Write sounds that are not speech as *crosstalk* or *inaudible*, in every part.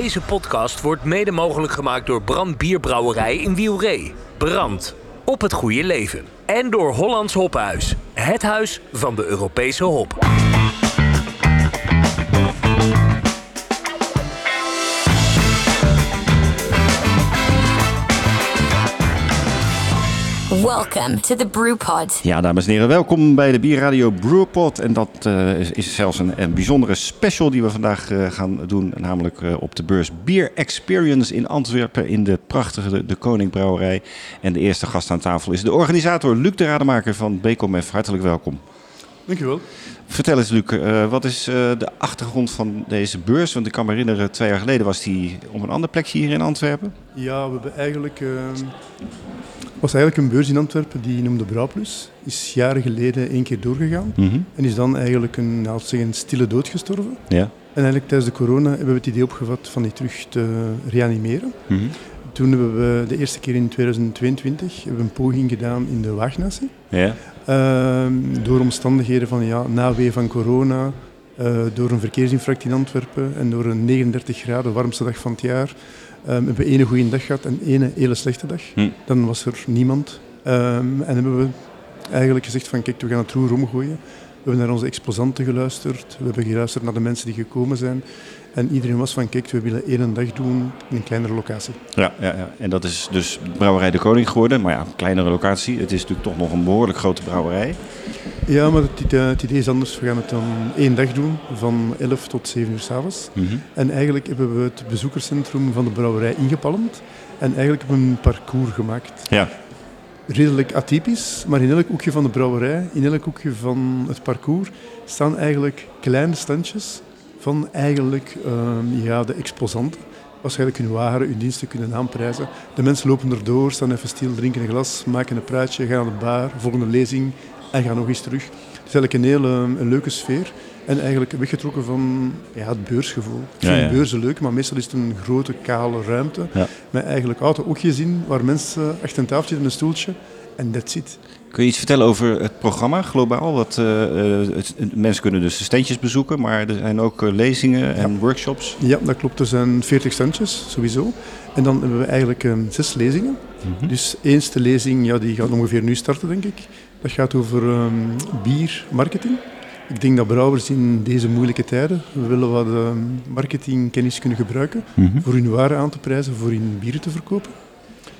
Deze podcast wordt mede mogelijk gemaakt door Brand Bierbrouwerij in Wielree. Brand. Op het goede leven. En door Hollands Hoppenhuis. Het huis van de Europese hop. Welcome to the Brewpod. Ja, dames en heren, welkom bij de Bierradio Brewpot. En dat uh, is, is, zelfs een, een, bijzondere special die we vandaag uh, gaan doen. Namelijk uh, op de beurs Beer Experience in Antwerpen in de prachtige De, de Koning Brouwerij. En de eerste gast aan tafel is de organisator Luc de Rademaker van Becomef. Hartelijk welkom. Dankjewel. Vertel eens, Luc, uh, wat is uh, de achtergrond van deze beurs? Want ik kan me herinneren, twee jaar geleden was die op een ander plekje hier in Antwerpen. Ja, we hebben eigenlijk... Uh, was eigenlijk een beurs in Antwerpen die noemde Brouwplus. Is jaren geleden één keer doorgegaan. Mm -hmm. En is dan eigenlijk een, nou, zeggen, stille dood gestorven. Ja. En eigenlijk tijdens de corona hebben we het idee opgevat van die terug te reanimeren. Mm -hmm. Toen hebben we de eerste keer in 2022 hebben we een poging gedaan in de Waagnatie. Ja. Uh, door omstandigheden van ja, nawee van corona, uh, door een verkeersinfarct in Antwerpen en door een 39 graden warmste dag van het jaar. Um, hebben we ene goede dag gehad en ene hele slechte dag. Hm. Dan was er niemand. Um, en hebben we eigenlijk gezegd van kijk, we gaan het roer omgooien. We hebben naar onze exposanten geluisterd. We hebben geluisterd naar de mensen die gekomen zijn. En iedereen was van, kijk, we willen één dag doen in een kleinere locatie. Ja, ja, ja, en dat is dus Brouwerij de Koning geworden. Maar ja, een kleinere locatie. Het is natuurlijk toch nog een behoorlijk grote brouwerij. Ja, maar het, het idee is anders. We gaan het dan één dag doen, van 11 tot 7 uur s'avonds. Mm -hmm. En eigenlijk hebben we het bezoekerscentrum van de brouwerij ingepalmd. En eigenlijk hebben we een parcours gemaakt. Ja. Redelijk atypisch, maar in elk hoekje van de brouwerij, in elk hoekje van het parcours, staan eigenlijk kleine standjes van eigenlijk um, ja, de exposanten. Waarschijnlijk hun waren, hun diensten kunnen aanprijzen. De mensen lopen erdoor, staan even stil, drinken een glas, maken een praatje, gaan naar de bar, volgende lezing en gaan nog eens terug. Het is eigenlijk een hele een leuke sfeer. En eigenlijk weggetrokken van ja, het beursgevoel. Ik vind ja, ja. beurzen leuk, maar meestal is het een grote, kale ruimte. Ja. Met eigenlijk oude oogjes in, waar mensen achter een tafeltje in een stoeltje en that's it. Kun je iets vertellen over het programma globaal? Wat, uh, het, mensen kunnen dus de steentjes bezoeken, maar er zijn ook uh, lezingen en ja. workshops. Ja, dat klopt. Er zijn 40 standjes, sowieso. En dan hebben we eigenlijk um, zes lezingen. Mm -hmm. Dus eerste lezing, ja, die gaat ongeveer nu starten, denk ik. Dat gaat over um, biermarketing. Ik denk dat brouwers in deze moeilijke tijden willen wat uh, marketingkennis kunnen gebruiken mm -hmm. voor hun waren aan te prijzen, voor hun bieren te verkopen.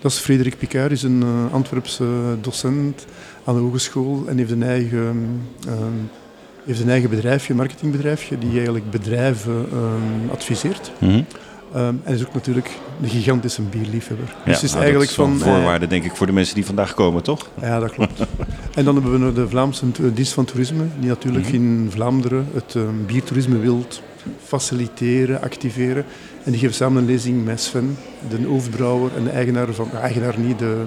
Dat is Frederik Picard, is een uh, Antwerpse docent aan de hogeschool en heeft een eigen, um, heeft een eigen bedrijfje, een marketingbedrijfje, die eigenlijk bedrijven um, adviseert. Mm -hmm. Um, en is ook natuurlijk de gigantische bierliefhebber. Ja, dus is nou, eigenlijk dat is van. een voorwaarde, uh, denk ik, voor de mensen die vandaag komen, toch? Ja, dat klopt. *laughs* en dan hebben we de Vlaamse dienst van toerisme, die natuurlijk Mhm. mm -hmm. in Vlaanderen het um, biertoerisme wilt faciliteren, activeren. En die geven samen een lezing met Sven, de hoofdbrouwer en de eigenaar van, eigenaar niet, de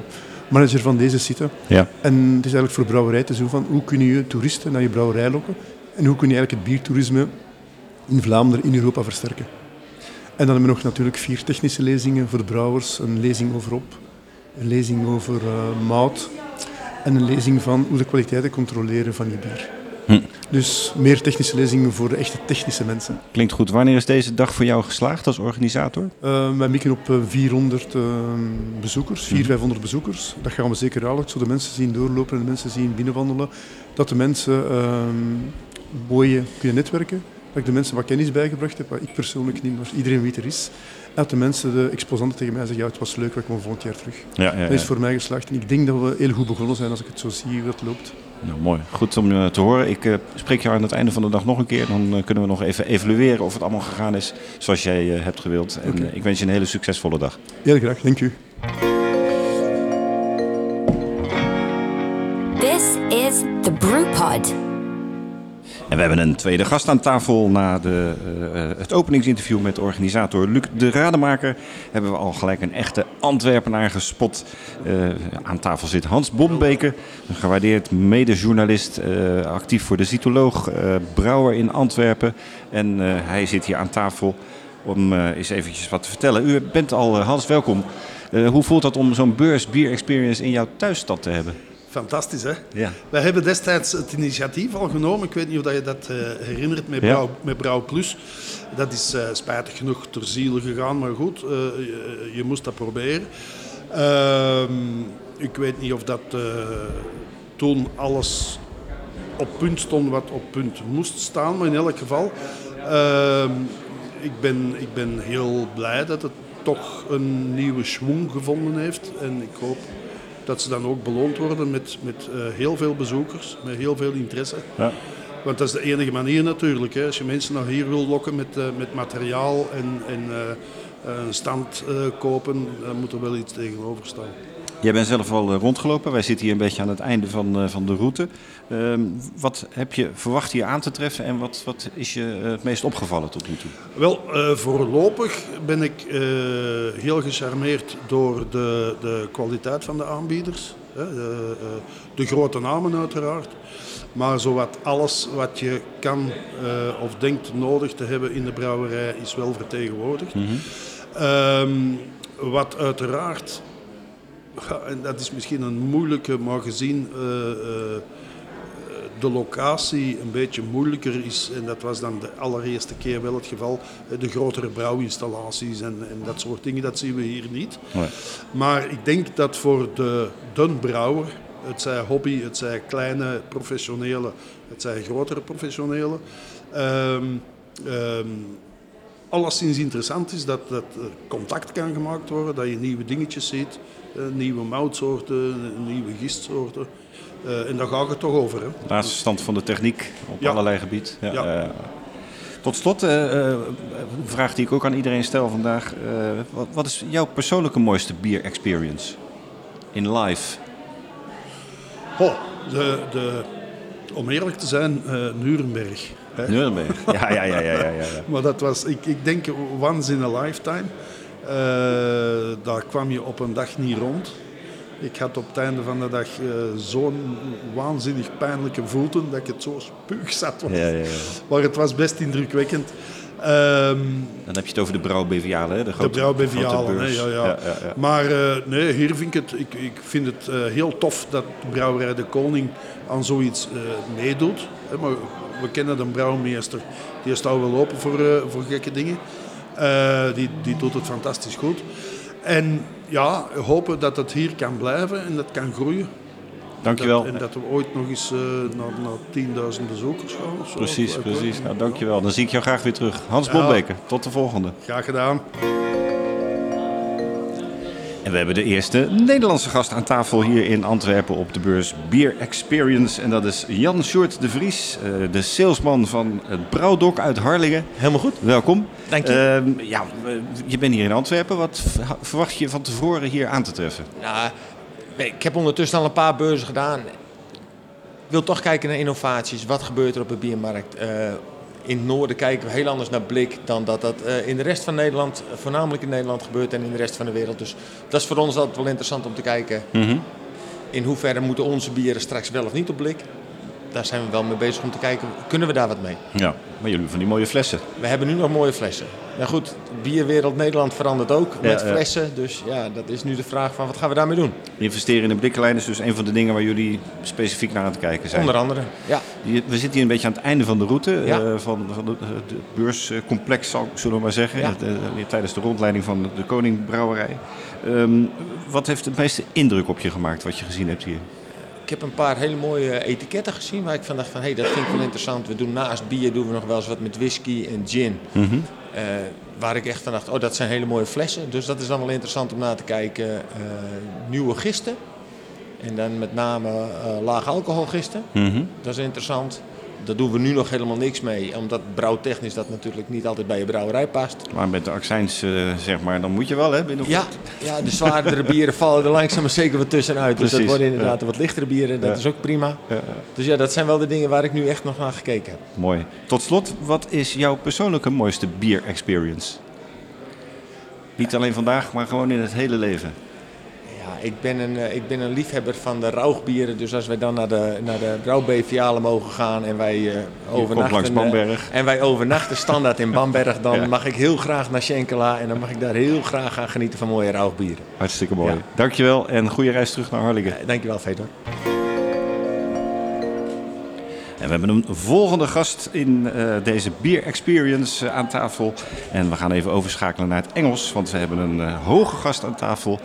manager van deze site. Ja. En het is eigenlijk voor brouwerij te zoeken van hoe kun je toeristen naar je brouwerij lokken en hoe kun je eigenlijk het biertoerisme in Vlaanderen, in Europa versterken. En dan hebben we nog natuurlijk vier technische lezingen voor de brouwers. Een lezing over op, een lezing over uh, mout en een lezing van hoe de kwaliteiten controleren van je bier. Hm. Dus meer technische lezingen voor de echte technische mensen. Klinkt goed. Wanneer is deze dag voor jou geslaagd als organisator? Uh, wij mikken op uh, 400 uh, bezoekers, 400, 500 bezoekers. Dat gaan we zeker halen. Ik zal de mensen zien doorlopen en de mensen zien binnenwandelen. Dat de mensen mooi kunnen netwerken. Dat ik de mensen wat kennis bijgebracht heb, wat ik persoonlijk niet, maar iedereen weet er is. En dat de mensen, de exposanten tegen mij zeggen, ja, het was leuk, we komen volgend jaar terug. Ja, ja, ja. Dat is voor mij geslaagd. En ik denk dat we heel goed begonnen zijn als ik het zo zie hoe dat loopt. Nou, mooi. Goed om uh, te horen. Ik uh, spreek jou aan het einde van de dag nog een keer. Dan uh, kunnen we nog even evalueren of het allemaal gegaan is zoals jij hebt gewild. En okay. ik wens je een hele succesvolle dag. Heel graag, dank u. This is the Brewpod. En we hebben een tweede gast aan tafel na de, uh, het openingsinterview met organisator Luc de Rademaker. Hebben we al gelijk een echte Antwerpenaar gespot. Uh, aan tafel zit Hans Bombeke, een gewaardeerd medejournalist, uh, actief voor de Cytoloog, brouwer in Antwerpen. En hij zit hier aan tafel om eens eventjes wat te vertellen. U bent al, Hans, welkom. hoe voelt dat om zo'n beurs Beer Experience in jouw thuisstad te hebben? Fantastisch, hè? Ja. Wij hebben destijds het initiatief al genomen. Ik weet niet of je dat eh, herinnert met, Ja. Brouw, met Brouw Plus. Dat is eh, spijtig genoeg ter ziele gegaan, maar goed, eh, je, je moest dat proberen. Ehm, ik weet niet of dat toen alles op punt stond wat op punt moest staan, maar in elk geval. ehm, ik, ben, ik ben heel blij dat het toch een nieuwe schwung gevonden heeft. En ik hoop dat ze dan ook beloond worden met, met eh, heel veel bezoekers, met heel veel interesse. Ja. Want dat is de enige manier natuurlijk. Hè. Als je mensen naar hier wil lokken met, eh, met materiaal en, en eh, een stand eh, kopen, dan moet er wel iets tegenover staan. Jij bent zelf al rondgelopen. Wij zitten hier een beetje aan het einde van, eh, van de route. Ehm, wat heb je verwacht hier aan te treffen en wat, wat is je eh, het meest opgevallen tot nu toe? Wel, eh, voorlopig ben ik eh, heel gecharmeerd door de, de kwaliteit van de aanbieders. Hè. De, de grote namen uiteraard. Maar zowat alles wat je kan of denkt nodig te hebben in de brouwerij is wel vertegenwoordigd. Ehm, wat uiteraard, en dat is misschien een moeilijke, maar gezien de locatie een beetje moeilijker is, en dat was dan de allereerste keer wel het geval, eh, de grotere brouwinstallaties en, en dat soort dingen, dat zien we hier niet. Nee. Maar ik denk dat voor de dun brouwer, het zij hobby, het zij kleine professionele, het zij grotere professionele, ehm ehm, alleszins interessant is dat, dat er contact kan gemaakt worden, dat je nieuwe dingetjes ziet, eh, nieuwe moutsoorten, nieuwe gistsoorten. Eh, en daar gaat het toch over. Hè? Laatste stand van de techniek op Ja. allerlei gebieden. Ja, Ja. eh, tot slot, eh, een vraag die ik ook aan iedereen stel vandaag. Wat, wat is jouw persoonlijke mooiste bier experience in live? Oh, de, de, om eerlijk te zijn, Nuremberg. hè. Nuremberg. Ja, ja, ja, ja, ja, ja. *laughs* Maar dat was, ik, ik denk, once in a lifetime. Daar kwam je op een dag niet rond. Ik had op het einde van de dag eh, zo'n waanzinnig pijnlijke voeten dat ik het zo spuug zat. was. Ja, ja, ja. Maar het was best indrukwekkend. Ehm, Dan heb je het over de brouwbevialen, hè? De, grote, de brouwbevialen, hè, ja, ja. ja, ja. Maar eh, nee, hier vind ik het, ik, ik vind het eh, heel tof dat Brouwerij de Koning aan zoiets eh, meedoet. Hè, maar we kennen de brouwmeester, die staat wel open voor, eh, voor gekke dingen. Eh, die, die doet het fantastisch goed. En ja, hopen dat het hier kan blijven en dat kan groeien. Dankjewel. Dat, en dat we ooit nog eens eh, naar, naar 10.000 bezoekers gaan. of zo. Precies, weet precies. Nou, dankjewel. Dan zie ik jou graag weer terug. Hans Ja. Tot de volgende. Graag gedaan. En we hebben de eerste Nederlandse gast aan tafel hier in Antwerpen op de beurs Beer Experience. En dat is Jan Sjoerd de Vries, eh, de salesman van het Brouwdok uit Harlingen. Helemaal goed. Welkom. Dank je. Ehm, ja, eh, je bent hier in Antwerpen. Wat verwacht je van tevoren hier aan te treffen? Nou, ik heb ondertussen al een paar beurzen gedaan. Ik wil toch kijken naar innovaties. Wat gebeurt er op de biermarkt? Eh, in het noorden kijken we heel anders naar blik dan dat dat eh, in de rest van Nederland, eh, voornamelijk in Nederland gebeurt en in de rest van de wereld. Dus dat is voor ons altijd wel interessant om te kijken. In hoeverre moeten onze bieren straks wel of niet op blik? Daar zijn we wel mee bezig om te kijken, kunnen we daar wat mee? Ja, maar jullie van die mooie flessen. We hebben nu nog mooie flessen. Nou goed, bierwereld Nederland verandert ook met Ja, ja. flessen. Dus ja, dat is nu de vraag van wat gaan we daarmee doen? Investeren in de blikkenlijn is dus een van de dingen waar jullie specifiek naar aan het kijken zijn. Onder andere. Ja. We zitten hier een beetje aan het einde van de route Ja. eh, van, van het beurscomplex, zullen we maar zeggen. Ja. Het, eh, tijdens de rondleiding van de Koning Brouwerij. Ehm, wat heeft het meeste indruk op je gemaakt wat je gezien hebt hier? Ik heb een paar hele mooie etiketten gezien waar ik van dacht van hé, hey, dat vind ik wel interessant. We doen naast bier doen we nog wel eens wat met whisky en gin. Eh, waar ik echt van dacht, oh dat zijn hele mooie flessen. Dus dat is dan wel interessant om naar te kijken. Eh, nieuwe gisten. En dan met name eh laag alcoholgisten. Dat is interessant. Daar doen we nu nog helemaal niks mee. Omdat brouwtechnisch dat natuurlijk niet altijd bij je brouwerij past. Maar met de accijns, eh, zeg maar, dan moet je wel hè. Ja, ja, de zwaardere bieren *laughs* vallen er langzaam maar zeker wat tussenuit. Dus dat Precies, worden inderdaad de wat lichtere bieren. Dat Ja. is ook prima. Ja. Dus ja, dat zijn wel de dingen waar ik nu echt nog naar gekeken heb. Mooi. Tot slot, wat is jouw persoonlijke mooiste bier experience? Niet alleen vandaag, maar gewoon in het hele leven. Ja, ik ben een, eh, ik ben een liefhebber van de rauwbieren. Dus als wij dan naar de, naar de mogen gaan en wij eh overnachten... langs eh, Bamberg. en wij overnachten standaard in Bamberg, dan *laughs* Ja. mag ik heel graag naar Schenkela. En dan mag ik daar heel graag gaan genieten van mooie rauwbieren. Hartstikke mooi. Ja. Dankjewel en goede reis terug naar Harlingen. Dankjewel, Fedor. we hebben een volgende gast in deze Beer Experience aan tafel. En we gaan even overschakelen naar het Engels, want we hebben een hoge gast aan tafel.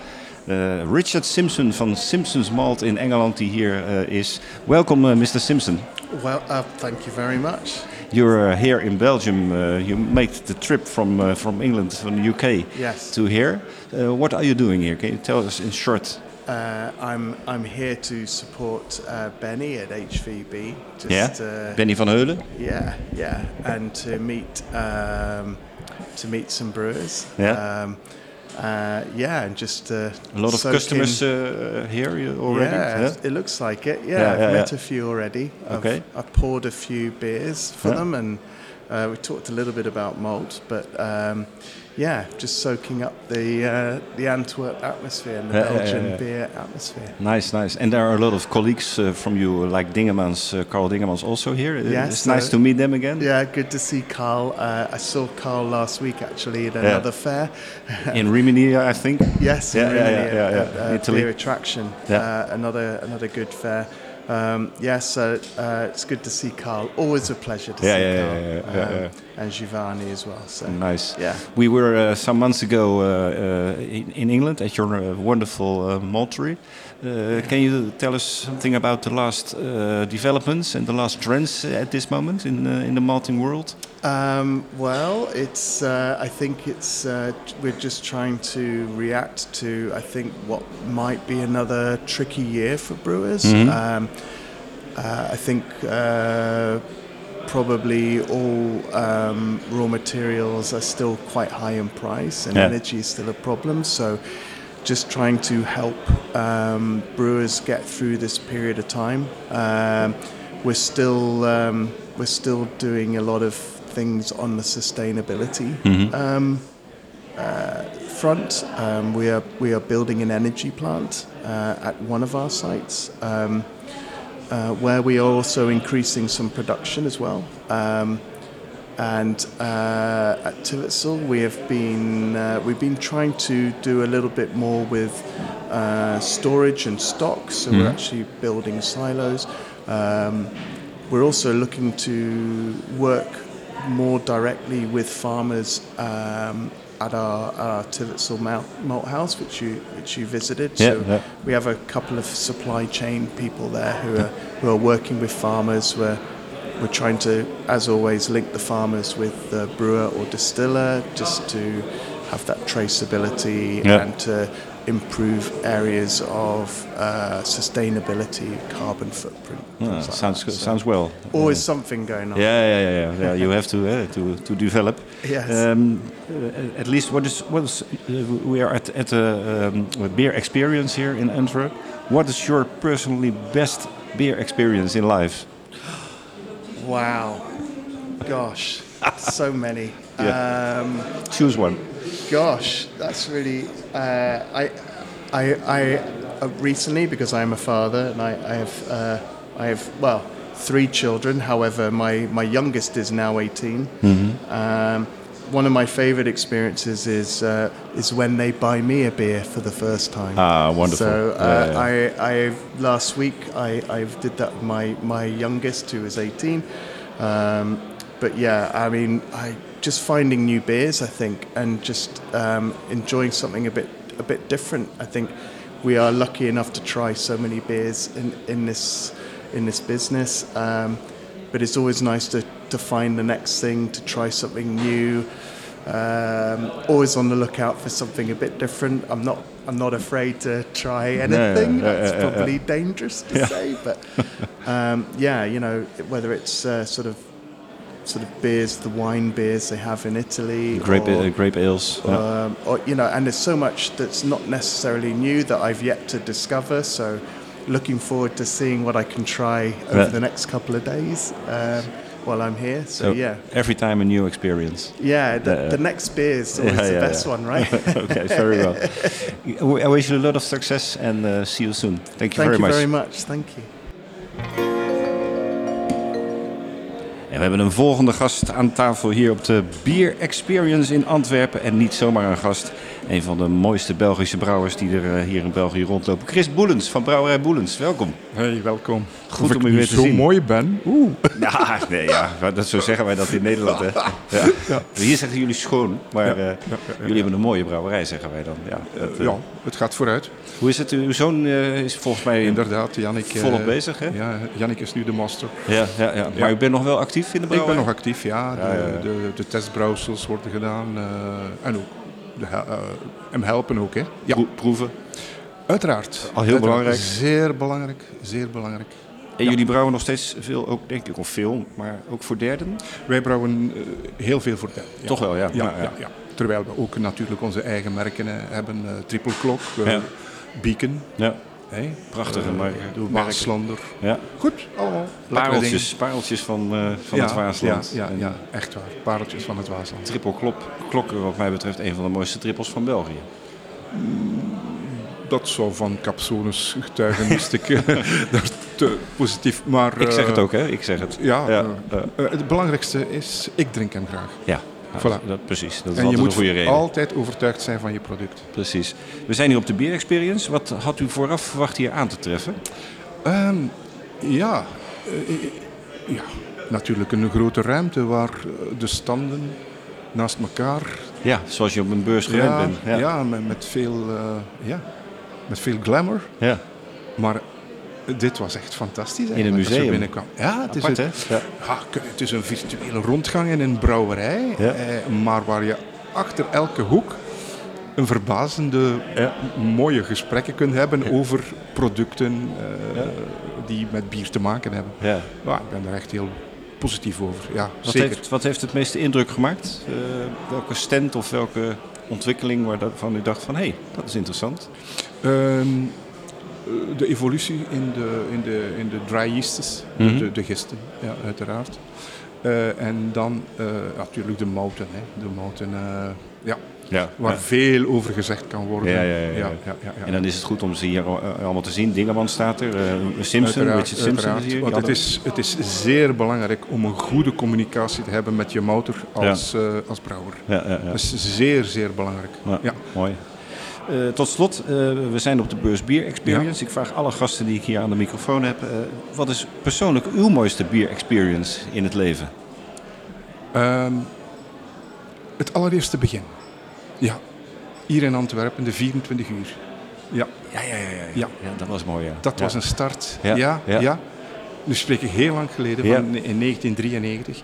Eh, Richard Simpson van Simpsons Malt in Engeland, die hier eh, is. Welkom, eh, Mr. Simpson. Well, uh, thank you very much. You're uh, here in Belgium. Uh, you made the trip from uh, from England, from the UK, Yes. to here. Uh, what are you doing here? Can you tell us in short? Uh, I'm I'm here to support uh, Benny at HVB. Just, Yeah, Uh, Benny van Heulen. yeah, yeah, and to meet um, to meet some brewers. Yeah. Um, uh, yeah, and just uh, A lot of customers uh, here you already. Yeah, it looks like it. Yeah, Yeah, I've yeah, met a few already. Okay. I've, I've poured a few beers for Yeah. them, and uh, we talked a little bit about malt, but um, yeah, just soaking up the uh, the Antwerp atmosphere and the Yeah, Belgian yeah, yeah. beer atmosphere. Nice, nice. And there are a lot of colleagues uh, from you, like Dingemans, uh, Carl Dingemans, also here. Yes, it's nice uh, to meet them again. Yeah, good to see Carl. Uh, I saw Carl last week actually at another fair. *laughs* In Rimini, I think. Yes, Yeah, in yeah, Rimini yeah, yeah, at, yeah. uh, Italy. Beer Attraction. Uh, another another good fair. Um, yes, so uh, it's good to see Carl. Always a pleasure to Yeah, see yeah, Carl. yeah, yeah, um, yeah. And Giovanni as well. So Nice. Yeah. We were uh, some months ago uh, uh, in, in England at your uh, wonderful uh, maltery. Uh, can you tell us something about the last uh, developments and the last trends at this moment in uh, in the malting world? Um, well, it's. Uh, I think it's. Uh, we're just trying to react to. I think what might be another tricky year for brewers. Um, uh, I think uh, probably all um, raw materials are still quite high in price, and Yeah. energy is still a problem. So. Just trying to help um, brewers get through this period of time. Um, we're still um, we're still doing a lot of things on the sustainability um, uh, front. Um, we are we are building an energy plant uh, at one of our sites, um, uh, where we are also increasing some production as well. And uh, at Tillotsil, we have been uh, we've been trying to do a little bit more with uh, storage and stock. So we're actually building silos. Um, we're also looking to work more directly with farmers um, at our, our malt, malt house, which you which you visited. Yeah, so yeah. we have a couple of supply chain people there who are who are working with farmers. We're trying to, as always, link the farmers with the brewer or distiller, just to have that traceability Yeah. and to improve areas of uh, sustainability, carbon footprint. Ah, things like sounds good. So sounds well. Always something going on. Yeah, yeah, yeah, yeah. yeah you have to uh, to to develop. Yes. Um, uh, at least, what is what is? Uh, we are at at a, um, a beer experience here in Antwerp. What is your personally best beer experience in life? Wow. Gosh, so many. Yeah. Um, Choose one. Gosh, that's really. Uh, I, I, I uh, recently because I'm a father and I, I have, uh, I have well, three children. However, my my youngest is now 18. Um, one of my favorite experiences is uh, is when they buy me a beer for the first time. Ah, wonderful. So uh, Yeah, yeah. I, I last week I, I did that with my my youngest who is 18. Um, but yeah, I mean, I just finding new beers, I think, and just um, enjoying something a bit a bit different. I think we are lucky enough to try so many beers in, in this in this business. Um, but it's always nice to, to find the next thing, to try something new. Um, always on the lookout for something a bit different. I'm not I'm not afraid to try anything. yeah, That's yeah, yeah, probably dangerous to say, but *laughs* um, yeah, you know, whether it's uh, sort of sort of beers, the wine beers they have in Italy, Grape or, uh, grape ales. yeah. um, or you know, and there's so much that's not necessarily new that I've yet to discover. So, looking forward to seeing what I can try over Yeah. the next couple of days um, while I'm here. So, So yeah, every time a new experience. yeah, the, Uh, the next beer is always yeah, the yeah, best yeah. one, right? *laughs* okay, very well. *laughs* I wish you a lot of success and uh, see you soon. Thank you Thank very you much. very much. Thank you. En we hebben een volgende gast aan tafel hier op de Beer Experience in Antwerpen. En niet zomaar een gast, een van de mooiste Belgische brouwers die er eh, hier in België rondlopen. Chris Boelens van Brouwerij Boelens, welkom. Hey, welkom. Goed of om u weer te zo zien. mooi ben. Oeh. Ja, nee, ja, dat, zo zeggen wij dat in Nederland. Hè. *laughs* Ja. Hier zeggen jullie schoon, maar eh, jullie hebben een mooie brouwerij, zeggen wij dan. Ja, dat, eh, Ja, het gaat vooruit. Hoe is het? Uw zoon eh, is volgens mij Inderdaad, Jannik. volop bezig, hè? Ja, Jannik is nu de master. Ja, ja, ja. Maar u bent nog wel actief in de Ik ben brouwerij? nog actief, ja. De, de, de testbrouwsels worden gedaan. en ook hem helpen ook, hè. Ja, Pro- proeven. uiteraard. Al heel Uiteraard. belangrijk. Zeer belangrijk, zeer belangrijk. En jullie brouwen nog steeds veel, ook denk ik, of veel, maar ook voor derden? Wij brouwen eh, heel veel voor. Ja. Toch wel, ja. Ja, Ja. Terwijl we ook natuurlijk onze eigen merken eh, hebben. eh, Triple Clock, eh, Ja. Beacon, Ja, hè. prachtige Eh, Merken. Waaslander. ja. Goed, allemaal. Pareltjes, pareltjes van, eh, van Ja, het Waasland. Ja, ja, echt waar. Pareltjes van het Waasland. Triple klop, klokken, wat mij betreft, een van de mooiste trippels van België. Dat zou van Capsones getuigen, wist ik. eh, *laughs* te positief. Maar, Ik zeg het ook, hè? Ik zeg het. Ja, het belangrijkste is, ik drink hem graag. Ja, Voilà. dat, precies. Dat is en je altijd moet een altijd overtuigd zijn van je product. Precies. We zijn hier op de Beer Experience. Wat had u vooraf verwacht hier aan te treffen? Ehm, ja, eh, eh, ja, natuurlijk een grote ruimte waar eh, de standen naast elkaar Ja, zoals je op een beurs gewend ja, bent. ja. Ja. met, met veel, ja, met veel glamour. Ja. Maar dit was echt fantastisch. een als je museum. binnenkwam. Ja, het is, Apart, een? Ja. ja, het is een virtuele rondgang in een brouwerij. Ja. Eh, maar waar je achter elke hoek een verbazende, mooie gesprekken kunt hebben over producten eh, die met bier te maken hebben. Ja. Ja, ik ben er echt heel positief over. Ja, Wat, zeker. heeft, wat heeft het meeste indruk gemaakt? Eh, welke stand of welke ontwikkeling waarvan u dacht van... hé, hey, dat is interessant. Ehm, eh, de evolutie in de, in de, in de dry yeasts, de- Mhm. de, de gisten, ja, uiteraard. Eh, en dan eh, natuurlijk de mouten. Hè. De mouten, eh, ja, Ja. waar veel over gezegd kan worden. Ja. En dan is het goed om ze hier eh, allemaal te zien. Dingerman staat er, eh, Simpson, Uiteraard, Richard Simpson is hier. Want het is, het is zeer belangrijk om een goede communicatie te hebben met je motor als, eh, als brouwer. Ja, ja, ja. Dat is zeer, zeer belangrijk. Ja. Mooi. Eh, tot slot, eh, we zijn op de Beurs Bier Experience. Ik vraag alle gasten die ik hier aan de microfoon heb... eh, wat is persoonlijk uw mooiste bier experience in het leven? Ehm, het allereerste begin. Ja. Hier in Antwerpen, de 24 uur. Ja, Ja, ja, ja. ja, Ja. ja dat was mooi, ja. dat was een start. Ja, Ja. Nu spreek ik heel lang geleden, van in 1993.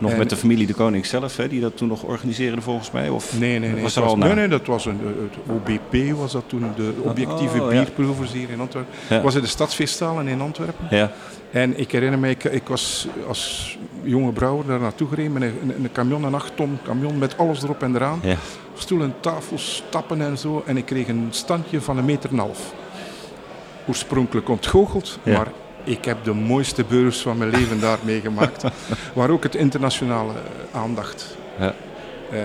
Nog En- met de familie de Koning zelf, hè, die dat toen nog organiseerde volgens mij? Of Nee, nee, nee. Was er al nee, nee, dat was een, eh, het OBP, was dat toen, de objectieve Oh, ja. bierproevers hier in Antwerpen. Ja. was in de stadsfeestzalen in Antwerpen. Ja, En ik herinner me, ik, ik was als jonge brouwer daar naartoe gereden met een, een, een camion, een 8 ton camion met alles erop en eraan. ja. Stoelen, tafels, stappen en zo. En ik kreeg een standje van een meter en een half. Oorspronkelijk ontgoocheld, Ja. maar ik heb de mooiste beurs van mijn leven daar *laughs* meegemaakt. waar ook het internationale eh, aandacht Ja. eh,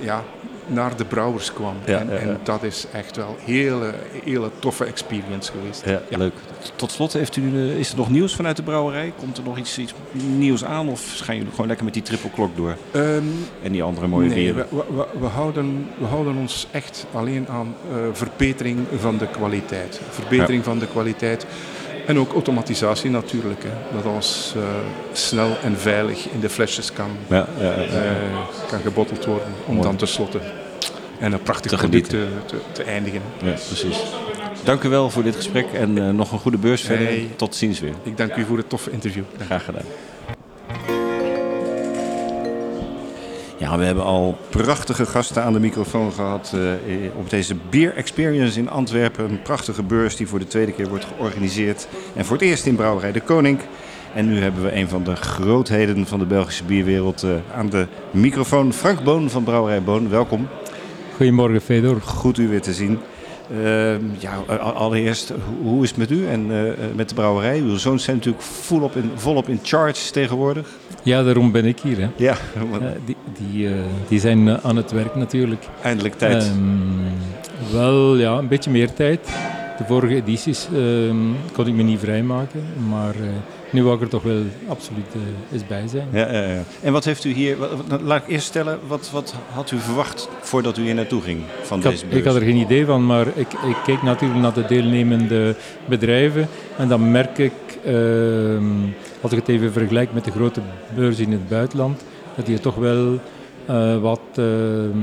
ja, naar de brouwers kwam. Ja, en ja, ja. en dat is echt wel een hele, hele toffe experience geweest. Ja, leuk. Tot slot, heeft u, eh, is er nog nieuws vanuit de brouwerij? Komt er nog iets, iets nieuws aan of gaan jullie gewoon lekker met die triple klok door? Ehm, En die andere mooie nee, bieren? we, we, we houden, we houden ons echt alleen aan verbetering van de kwaliteit. Verbetering van de kwaliteit. En ook automatisatie natuurlijk. Hè. Dat alles eh, snel en veilig in de flesjes kan, Ja, ja, ja. eh, kan gebotteld worden. Om Mooi. dan tenslotte en een prachtig Te product te, te, te eindigen. ja, precies. Dank u wel voor dit gesprek en eh, nog een goede beurs verder. Hey. Tot ziens weer. Ik dank u voor het toffe interview. Graag gedaan. Ja, we hebben al prachtige gasten aan de microfoon gehad eh, op deze Beer Experience in Antwerpen. Een prachtige beurs die voor de tweede keer wordt georganiseerd. En voor het eerst in Brouwerij de Koning. En nu hebben we een van de grootheden van de Belgische bierwereld eh, aan de microfoon. Frank Boon van Brouwerij Boon, welkom. Goedemorgen, Fedor. Goed u weer te zien. Eh, ja, allereerst, hoe- is het met u en eh, met de brouwerij? Uw zoons zijn natuurlijk volop in, volop in charge tegenwoordig. Ja, daarom ben ik hier. Hè. Ja, Eh, die, die, eh, die zijn eh, aan het werk natuurlijk. eindelijk tijd. Ehm, wel, ja, een beetje meer tijd. de vorige edities ehm, kon ik me niet vrijmaken. Maar eh, nu wou ik er toch wel absoluut eh, eens bij zijn. Ja, ja, ja. En wat heeft u hier, wat- wat- laat ik eerst stellen, wat, wat had u verwacht voordat u hier naartoe ging van Ik had, deze beurs? ik had er geen idee van, maar ik, ik keek natuurlijk naar de deelnemende bedrijven. En dan merk ik, ehm, als ik het even vergelijk met de grote beurzen in het buitenland, dat hier toch wel eh, wat eh,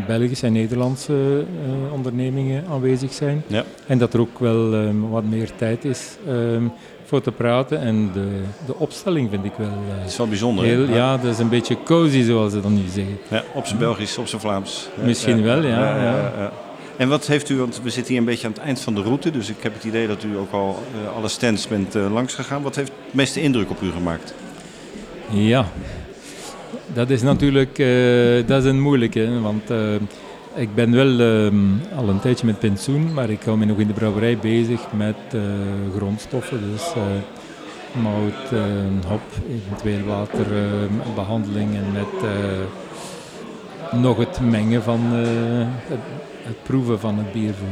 Belgische en Nederlandse eh, ondernemingen aanwezig zijn. Ja. En dat er ook wel ehm, wat meer tijd is ehm, voor te praten. En de, de opstelling vind ik wel Het is wel bijzonder. heel, ja, dat is een beetje cozy zoals ze dan nu zeggen. Ja, op zijn Belgisch, op zijn Vlaams. Misschien wel, ja, ja. En wat heeft u, want we zitten hier een beetje aan het eind van de route, dus ik heb het idee dat u ook al eh, alle stands bent eh, langs gegaan. Wat heeft het meeste indruk op u gemaakt? Ja, dat is natuurlijk dat is een moeilijke. Want ik ben wel ehm, al een tijdje met pensioen, maar ik hou me nog in de brouwerij bezig met eh, grondstoffen. Dus eh, mout, eh, hop, eventueel waterbehandeling en met eh, nog het mengen van het, het proeven van het bier voor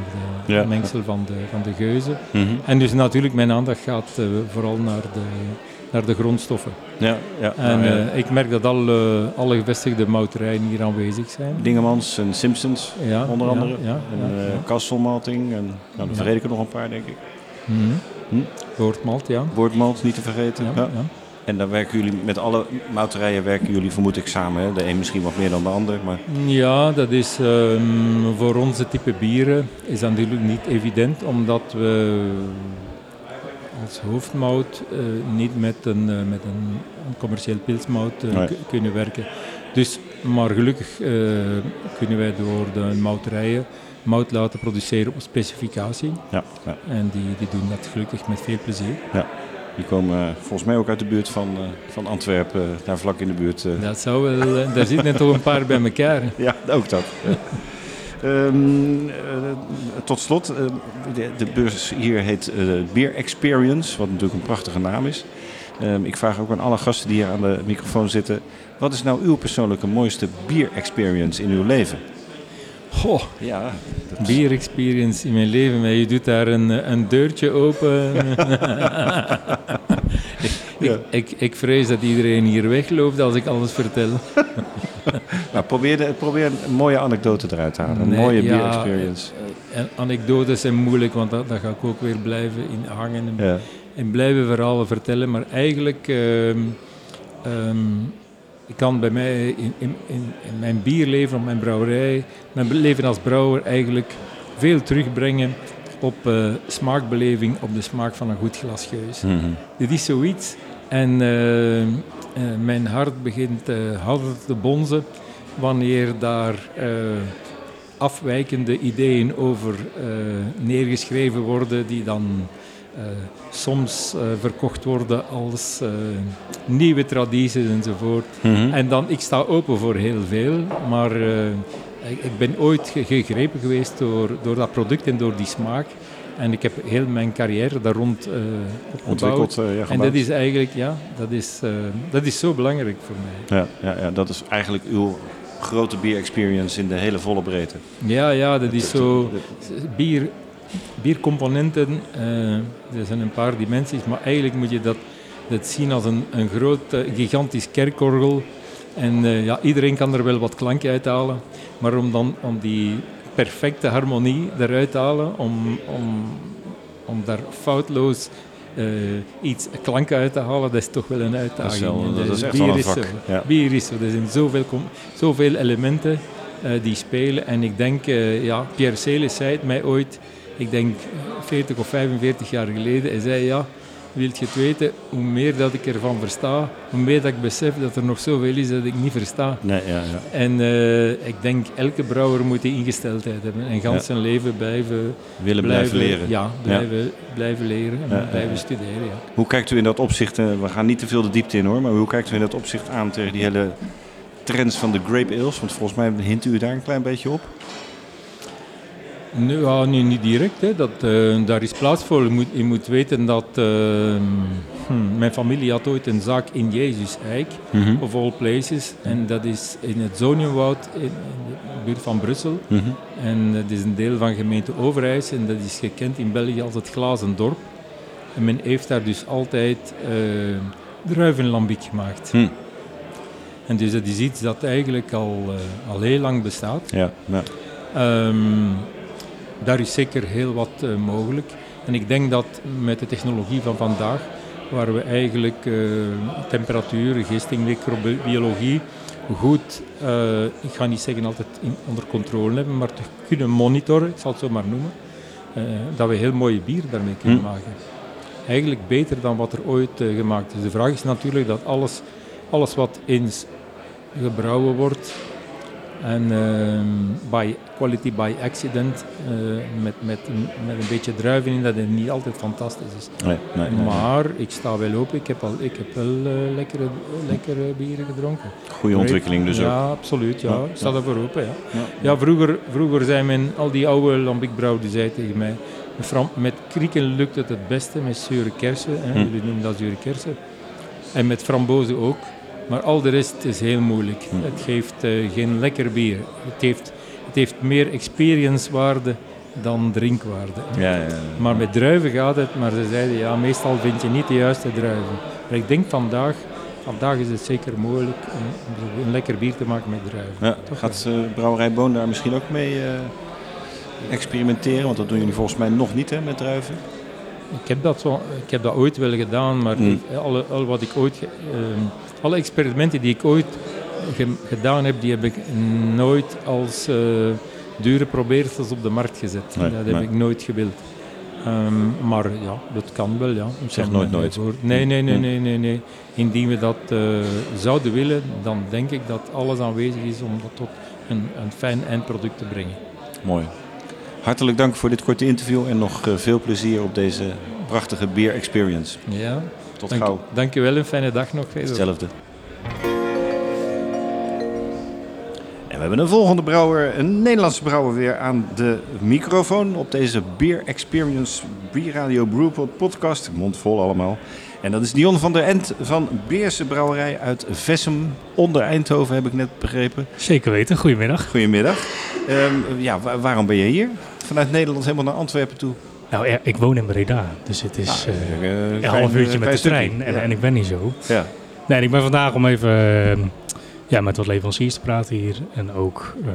de, Ja. het mengsel van de, van de geuzen. Mhm. En dus natuurlijk, mijn aandacht gaat vooral naar de, naar de grondstoffen. Ja, ja. En nou, ja. eh, ik merk dat alle, alle gevestigde mouterijen hier aanwezig zijn. Dingemans en Simpsons, Ja, onder andere. ja, en ja, eh. Kasselmalting. En nou, dan vergeet ik er nog een paar, denk ik. Mhm. Hm? Boordmalt, ja. Boordmalt, niet te vergeten. Ja, Ja. ja. En dan werken jullie met alle mouterijen werken jullie vermoed ik samen. Hè? De een misschien wat meer dan de ander. Maar Ja, dat is ehm, voor onze type bieren is dat natuurlijk niet evident, omdat we als hoofdmout eh, niet met een, eh, met een, commercieel pilsmout eh, Nee. kunnen werken. Dus, maar gelukkig kunnen wij door de mouterijen mout laten produceren op specificatie. ja, ja. En die, die doen dat gelukkig met veel plezier. die komen volgens mij ook uit de buurt van, van Antwerpen. daar vlak in de buurt. Dat zou wel, daar zitten toch een paar bij elkaar. *laughs* Ja, ook dat. *laughs* Ehm, eh, tot slot, eh, de, de beurs hier heet eh Beer Experience, wat natuurlijk een prachtige naam is. Ehm, ik vraag ook aan alle gasten die hier aan de microfoon zitten. Wat is nou uw persoonlijke mooiste bier experience in uw leven? Goh, Ja, dat Beer experience in mijn leven, maar je doet daar een, een deurtje open. *laughs* ik, ik, ik vrees dat iedereen hier wegloopt als ik alles vertel. *laughs* *laughs* Nou, probeer, de, probeer een mooie anekdote eruit te halen. Een Nee, mooie ja, bier experience. eh, En anekdotes zijn moeilijk, want dat, daar ga ik ook weer blijven in hangen en, Ja. en blijven verhalen vertellen. Maar eigenlijk, ehm, ehm, ik kan bij mij in, in, in, mijn bierleven, op mijn brouwerij, mijn leven als brouwer eigenlijk veel terugbrengen op eh, smaakbeleving, op de smaak van een goed glas geus. Mhm. Dit is zoiets. En eh, eh, mijn hart begint eh harder te bonzen wanneer daar eh, afwijkende ideeën over eh, neergeschreven worden die dan eh, soms eh, verkocht worden als eh, nieuwe tradities enzovoort. Mhm. En dan, ik sta open voor heel veel, maar eh, ik, ik ben ooit ge- gegrepen geweest door, door dat product en door die smaak. En ik heb heel mijn carrière daar rond opgebouwd. Ontwikkeld, eh, ja, En dat is eigenlijk, ja, dat is, eh, dat is zo belangrijk voor mij. Ja, ja, ja, dat is eigenlijk uw grote bier experience in de hele volle breedte. Ja, ja, dat is zo. Bier, biercomponenten, er zijn een paar dimensies, maar eigenlijk moet je dat, dat zien als een, een groot, gigantisch kerkorgel. En ja, iedereen kan er wel wat klank uithalen, maar om dan om die perfecte harmonie eruit halen, om, om, om daar foutloos eh, iets klank uit te halen, dat is toch wel een uitdaging. wel- En dat is echt bier wel een is vak, zo. ja. Bier is zo. Er zijn zoveel, zoveel elementen eh, die spelen. En ik denk, eh, ja, Pierre Celis zei het mij ooit, ik denk 40 of 45 jaar geleden. Hij zei, ja, wilt je het weten, hoe meer dat ik ervan versta, hoe meer dat ik besef dat er nog zoveel is dat ik niet versta. Nee, ja, ja. En eh, ik denk, elke brouwer moet die ingesteldheid hebben. En gans Ja. zijn leven blijven, Willen blijven leren. Ja, blijven, blijven leren en blijven studeren. Ja. Hoe kijkt u in dat opzicht, eh, we gaan niet te veel de diepte in hoor, maar hoe kijkt u in dat opzicht aan tegen die hele trends van de grape ales? Want volgens mij hint u daar een klein beetje op. Nee, ja, nee, niet direct. Hè. Dat, eh, daar is plaats voor. Je moet, je moet weten dat hm, mijn familie had ooit een zaak in Jezus Eik, Mhm. of all places. En dat is in het Zoniumwoud, in, in de buurt van Brussel. Mhm. En dat is een deel van gemeente Overijs en dat is gekend in België als het glazen dorp. En men heeft daar dus altijd eh druivenlambiek gemaakt. Hm. En dus dat is iets dat eigenlijk al, al heel lang bestaat. Ja, ja. Ehm, daar is zeker heel wat eh, mogelijk. En ik denk dat met de technologie van vandaag, waar we eigenlijk eh, temperatuur, gisting, microbiologie goed, eh, ik ga niet zeggen altijd in, onder controle hebben, maar te kunnen monitoren, ik zal het zo maar noemen, dat we heel mooie bier daarmee kunnen Hm. maken. Eigenlijk beter dan wat er ooit gemaakt is. De vraag is natuurlijk dat alles, alles wat eens gebrouwen wordt, en ehm, by quality by accident, eh, met, met, een- met een beetje druiven in, dat het niet altijd fantastisch is. Nee, nee, nee. Maar ik sta wel open, ik heb, al, ik heb wel eh, lekkere, lekkere bieren gedronken. Goede ontwikkeling dus ook. Ja, absoluut. Ja. Ja, Ik sta ervoor open. Ja. Ja. Vroeger, vroeger zei men, al die oude lambiekbrouwer die zei tegen mij, met krieken lukt het het beste, met zure kersen, hè, Hm. jullie noemen dat zure kersen, en met frambozen ook. Maar al de rest is heel moeilijk. Hm. Het geeft eh, geen lekker bier. Het heeft, het heeft meer experiencewaarde dan drinkwaarde. Ja, ja, ja. Maar met druiven gaat het, maar ze zeiden ja, meestal vind je niet de juiste druiven. Maar ik denk vandaag, vandaag is het zeker mogelijk om, om een lekker bier te maken met druiven. Toch gaat eh, Brouwerij Boon daar misschien ook mee eh, experimenteren? Want dat doen jullie volgens mij nog niet hè, met druiven. Ik heb dat, zo, ik heb dat ooit wel gedaan, maar Mm. alle, al wat ik ooit, ehm, alle experimenten die ik ooit ge- gedaan heb, die heb ik nooit als eh, dure probeersels op de markt gezet. Nee, dat heb nee. ik nooit gewild. Ehm, maar ja, dat kan wel, ja. Ik Zeg nooit nooit. Nee, nee, nee, Mm. nee, nee, nee. Indien we dat eh, zouden willen, dan denk ik dat alles aanwezig is om dat tot een, een fijn eindproduct te brengen. Mooi. Hartelijk dank voor dit korte interview en nog eh, veel plezier op deze prachtige beer experience. Ja. Tot Dank, gauw. Dank je wel, een fijne dag nog. Hetzelfde. En we hebben een volgende brouwer, een Nederlandse brouwer weer aan de microfoon op deze Beer Experience Bierradio Brewpod podcast. Mond vol allemaal. En dat is Dion van der End van Beerse Brouwerij uit Vessem, onder Eindhoven heb ik net begrepen. Zeker weten, goedemiddag. Goedemiddag. Ehm, ja, wa- waarom ben je hier? Vanuit Nederland helemaal naar Antwerpen toe? Nou, ik woon in Breda, dus het is Nou, eh, eh, een klein- half uurtje met klein de trein en, Ja. en ik ben niet zo. Ja. Nee, ik ben vandaag om even eh, ja, met wat leveranciers te praten hier en ook eh,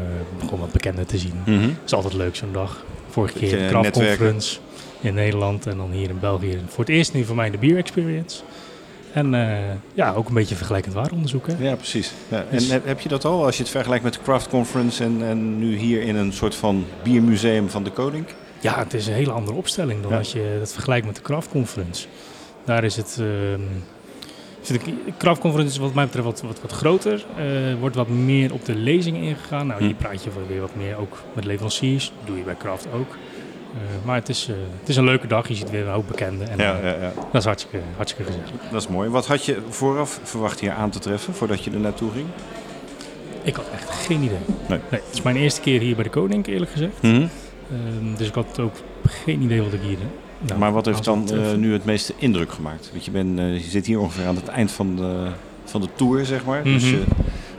gewoon wat bekenden te zien. Mhm. Het is altijd leuk zo'n dag. Vorige keer de Craft netwerken. Conference in Nederland en dan hier in België. Voor het eerst nu voor mij de Beer Experience. En eh, ja, ook een beetje vergelijkend waaronderzoek. Hè? Ja, precies. Ja, en Dus- heb, heb je dat al, als je het vergelijkt met de Craft Conference en, en nu hier in een soort van biermuseum van de Koning? Ja, het is een hele andere opstelling dan Ja. als je het vergelijkt met de Craft Conference. Daar is het. ehm, de Craft Conference is wat mij betreft wat, wat, wat groter. eh, wordt wat meer op de lezingen ingegaan. Nou, Hm. hier praat je weer wat meer ook met leveranciers. Dat doe je bij Craft ook. Eh, maar het is, eh, het is een leuke dag. Je ziet weer een hoop bekenden. En Ja, ja, ja, dat is hartstikke, hartstikke gezellig. dat is mooi. Wat had je vooraf verwacht hier aan te treffen voordat je er naartoe ging? Ik had echt geen idee. Nee. het is mijn eerste keer hier bij de Koning, eerlijk gezegd. Mhm. Ehm, dus ik had ook geen idee wat ik hier. nou, maar wat heeft dan eh, nu het meeste indruk gemaakt? Want je, bent, eh, je zit hier ongeveer aan het eind van de, van de tour, zeg maar. Dus Mhm. eh,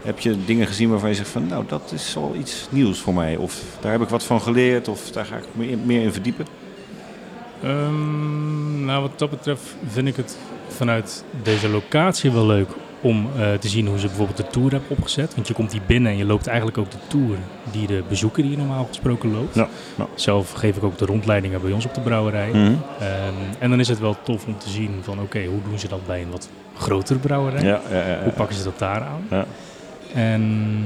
heb je dingen gezien waarvan je zegt van, nou, dat is wel iets nieuws voor mij. Of daar heb ik wat van geleerd, of daar ga ik me meer, meer in verdiepen. Ehm, nou, wat dat betreft vind ik het vanuit deze locatie wel leuk om eh, te zien hoe ze bijvoorbeeld de tour hebben opgezet. Want je komt hier binnen en je loopt eigenlijk ook de tour die de bezoeker hier normaal gesproken loopt. Ja, ja. Zelf geef ik ook de rondleidingen bij ons op de brouwerij. Mhm. Ehm, en dan is het wel tof om te zien van oké, hoe doen ze dat bij een wat grotere brouwerij? Ja. Hoe pakken ze dat daar aan? Ja. En,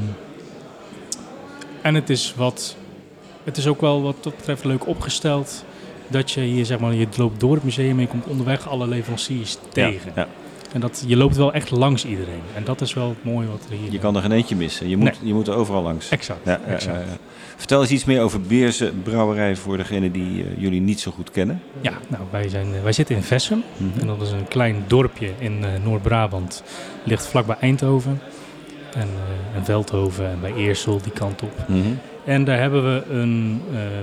en het is wat, het is ook wel wat dat betreft leuk opgesteld. Dat je hier zeg maar, je loopt door het museum en je komt onderweg alle leveranciers tegen. Ja, ja. En dat, je loopt wel echt langs iedereen. En dat is wel het mooie wat er hier... Je kan er geen eentje missen. Je moet, je moet er overal langs. Exact, Ja, exact. ja, ja. Vertel eens iets meer over Beerse Brouwerij voor degenen die eh, jullie niet zo goed kennen. Ja, nou, wij, zijn, eh, wij zitten in Vessem. Mhm. En dat is een klein dorpje in eh, Noord-Brabant. Ligt vlakbij Eindhoven. En, en Veldhoven en bij Eersel die kant op. Mhm. En daar hebben we een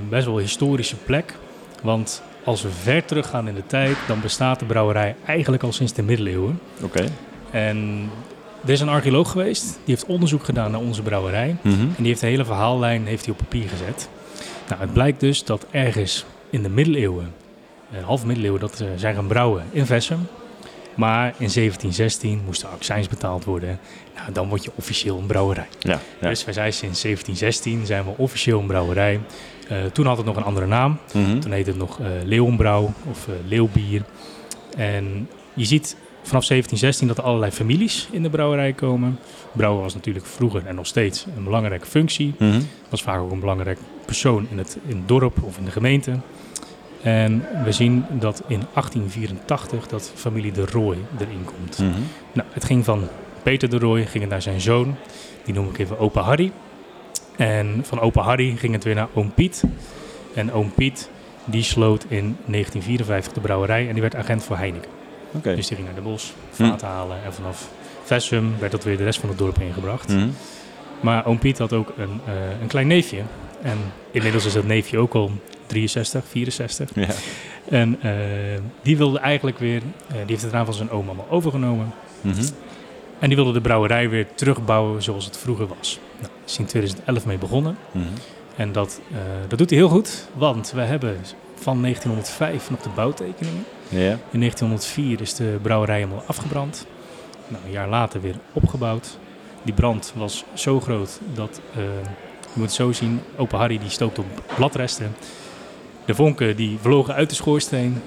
best wel historische plek. Want als we ver teruggaan in de tijd, dan bestaat de brouwerij eigenlijk al sinds de middeleeuwen. Oké. En er is een archeoloog geweest, die heeft onderzoek gedaan naar onze brouwerij. Mhm. En die heeft de hele verhaallijn heeft hij op papier gezet. Nou, het blijkt dus dat ergens in de middeleeuwen, eh, half middeleeuwen, dat ze zijn gaan brouwen in Vessem. Maar in 1716 moest de accijns betaald worden. Nou, dan word je officieel een brouwerij. Ja, ja. Dus wij zijn sinds 1716 zijn we officieel een brouwerij. Eh, toen had het nog een andere naam. Mhm. Toen heette het nog eh Leeuwenbrouw of eh, Leeuwbier. En je ziet vanaf 1716 dat er allerlei families in de brouwerij komen. Brouwen was natuurlijk vroeger en nog steeds een belangrijke functie. Mhm. Was vaak ook een belangrijk persoon in het, in het dorp of in de gemeente. En we zien dat in 1884 dat familie de Rooij erin komt. Mhm. Nou, het ging van Peter de Rooij, ging het naar zijn zoon. Die noem ik even opa Harry. En van opa Harry ging het weer naar oom Piet. En oom Piet, die sloot in 1954 de brouwerij en die werd agent voor Heineken. Dus die ging naar de bos, vaat halen en vanaf Vessum werd dat weer de rest van het dorp ingebracht. Mhm. Maar oom Piet had ook een, eh, een klein neefje. En inmiddels is dat neefje ook al 63, 64. Ja. En eh, die wilde eigenlijk weer, eh, die heeft het eraan van zijn oom allemaal overgenomen. Mhm. En die wilde de brouwerij weer terugbouwen zoals het vroeger was. Nou, is in 2011 mee begonnen. Mhm. En dat, eh, dat doet hij heel goed, want we hebben van 1905 nog de bouwtekeningen. In 1904 is de brouwerij helemaal afgebrand. Nou, een jaar later weer opgebouwd. Die brand was zo groot dat, eh, je moet het zo zien, opa Harry die stookte op bladresten. De vonken die vlogen uit de schoorsteen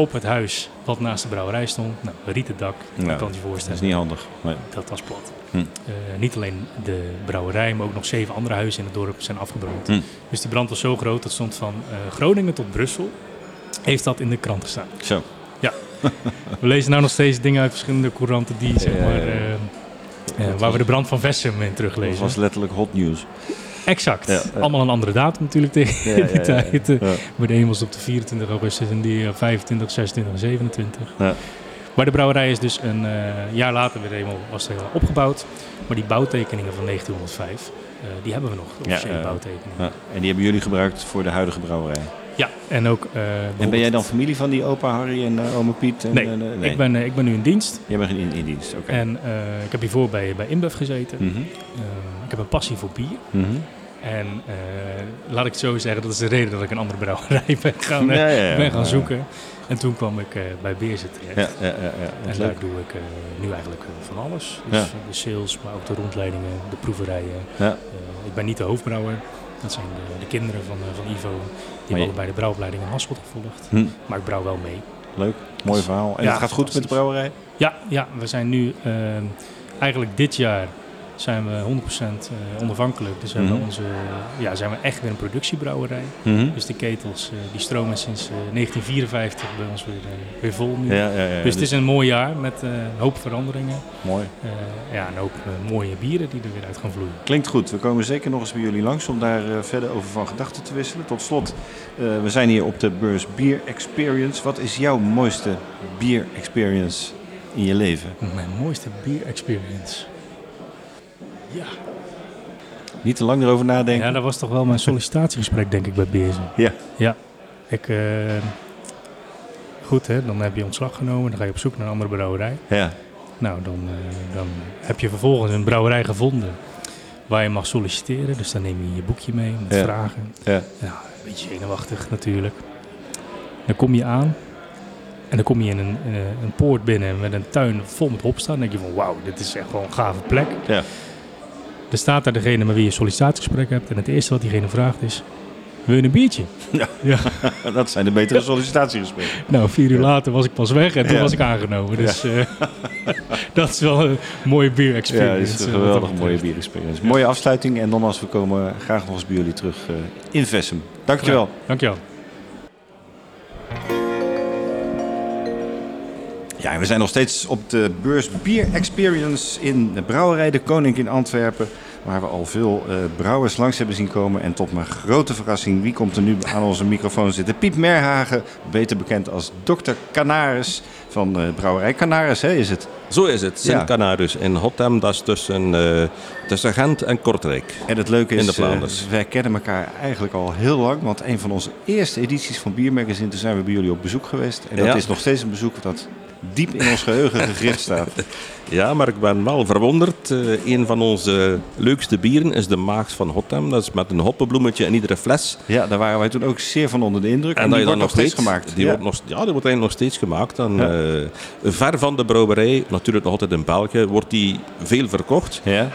op het huis wat naast de brouwerij stond. Nou, een rieten dak, Ja, je kan je Dat is voorstellen. niet handig. Nee. Dat was plat. Hm. Eh, niet alleen de brouwerij, maar ook nog zeven andere huizen in het dorp zijn afgebrand. Hm. Dus die brand was zo groot, dat stond van eh, Groningen tot Brussel. Heeft dat in de krant gestaan. Zo. We lezen nou nog steeds dingen uit verschillende couranten die, zeg Ja, maar, ja, ja. eh, Dat waar we de brand van Vessem in Dat teruglezen. was letterlijk hot news. Exact. Ja, ja. Allemaal een andere datum natuurlijk tegen Ja, die ja, ja, ja. tijd. eh. Maar de een was op de 24 augustus en die op 25, 26 en 27. Ja. Maar de brouwerij is dus een eh, jaar later weer helemaal was helemaal opgebouwd. Maar die bouwtekeningen van 1905, eh, die hebben we nog, de officiële bouwtekeningen. Ja. En die hebben jullie gebruikt voor de huidige brouwerij. Ja, en ook... eh, En ben jij dan familie van die opa Harry en uh, oma Piet? En, Nee, eh, Ik, ben, eh, ik ben nu in dienst. Jij bent in, in dienst, oké. En eh, ik heb hiervoor bij, bij InBev gezeten. Mhm. Eh, ik heb een passie voor bier. Mhm. En eh, laat ik het zo zeggen, dat is de reden dat ik een andere brouwerij ben gaan, eh, Ja, ja, ja. ben gaan Ja. zoeken. En toen kwam ik eh, bij terecht. Ja, ja, ja, ja. Dat is En daar leuk. doe ik eh, nu eigenlijk eh, van alles. Dus Ja. eh, de sales, maar ook de rondleidingen, de proeverijen. Ja. Eh, ik ben niet de hoofdbrouwer. Dat zijn de, de kinderen van, eh, van Ivo. Die je- hebben allebei de brouwopleiding in Hasselt gevolgd. Hm. Maar ik brouw wel mee. Leuk, mooi verhaal. En Ja, het gaat goed met de brouwerij? Ja, ja we zijn nu eh, eigenlijk dit jaar zijn we 100% eh, onafhankelijk. Dus we Mhm. onze, ja, zijn we echt weer een productiebrouwerij. Mhm. Dus de ketels eh, die stromen sinds eh, 1954 bij ons weer, eh, weer vol nu. Ja, ja, ja. dus het is een mooi jaar met eh, een hoop veranderingen. Mooi. Eh, ja, en ook eh, mooie bieren die er weer uit gaan vloeien. Klinkt goed. We komen zeker nog eens bij jullie langs om daar eh, verder over van gedachten te wisselen. Tot slot, eh, we zijn hier op de beurs Beer Experience. Wat is jouw mooiste bier experience in je leven? Mijn mooiste bier experience. Ja. Niet te lang erover nadenken. ja, dat was toch wel mijn sollicitatiegesprek denk ik bij Beerzen. Ja. Ja. Ik, eh, goed hè, dan heb je ontslag genomen. Dan ga je op zoek naar een andere brouwerij. Ja. Nou, dan, eh, dan heb je vervolgens een brouwerij gevonden waar je mag solliciteren. Dus dan neem je je boekje mee met Ja. vragen. Ja. Ja, een beetje zenuwachtig natuurlijk. Dan kom je aan en dan kom je in een, in een, een poort binnen met een tuin vol met hop staan. Dan denk je van wauw, dit is echt wel een gave plek. Ja. Er staat daar degene met wie je sollicitatiegesprek hebt. En het eerste wat diegene vraagt is, wil je een biertje? Ja. ja. *laughs* Dat zijn de betere sollicitatiegesprekken. Nou, vier uur later was ik pas weg en toen was ik aangenomen. Dus eh, *laughs* dat is wel een mooie bier Ja, is een eh, geweldig mooie betreft. bier experience. Mooie afsluiting en nogmaals, we komen graag nog eens bij jullie terug eh, in Vessem. Dankjewel. Dankjewel. Ja, we zijn nog steeds op de beurs Bier Experience in de Brouwerij de Koning in Antwerpen. Waar we al veel eh, brouwers langs hebben zien komen. En tot mijn grote verrassing, wie komt er nu aan onze microfoon zitten? Piep Merhagen, beter bekend als Dr. Canaris van eh, Brouwerij Canaris, hè, is het? Zo is het, Sint Ja. Canarus in Hotham, dat is tussen, eh, tussen Gent en Kortrijk. En het leuke is, In de wij kennen elkaar eigenlijk al heel lang. Want een van onze eerste edities van Biermagazine, toen zijn we bij jullie op bezoek geweest. En dat Ja. is nog steeds een bezoek dat diep in ons geheugen gegrift staat. *laughs* Ja, maar ik ben wel verwonderd. Eh, een van onze leukste bieren is de Maagd van Hotham. Dat is met een hoppenbloemetje in iedere fles. Ja, daar waren wij toen ook zeer van onder de indruk. En, dat die je wordt dan nog steeds gemaakt. Die ja. wordt nog, ja, die wordt eigenlijk nog steeds gemaakt. En, Ja. eh, ver van de brouwerij, natuurlijk nog altijd in België, wordt die veel verkocht. Ja.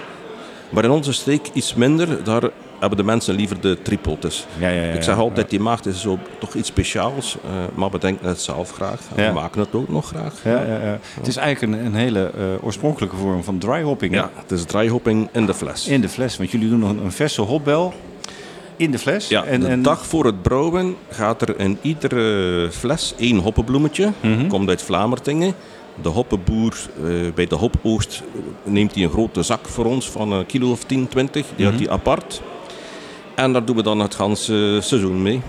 Maar in onze streek iets minder. Daar hebben de mensen liever de tripeltes. Ja, ja, ja, Ik zeg altijd, die maagd is zo, toch iets speciaals. eh, maar we denken het zelf graag. En. We maken het ook nog graag. Ja, ja, ja. Het is eigenlijk een, een hele eh, oorspronkelijke vorm van dry hopping. Ja, het is dryhopping in de fles. In de fles, want jullie doen nog een, verse hopbel in de fles. Ja, en, de en, dag voor het brouwen gaat er in iedere fles één hoppenbloemetje. Mhm. Komt uit Vlamertingen. De hoppenboer eh, bij de hopoogst neemt hij een grote zak voor ons van een kilo of 10, 20. Die houdt Mhm. hij apart. En daar doen we dan het ganse seizoen mee.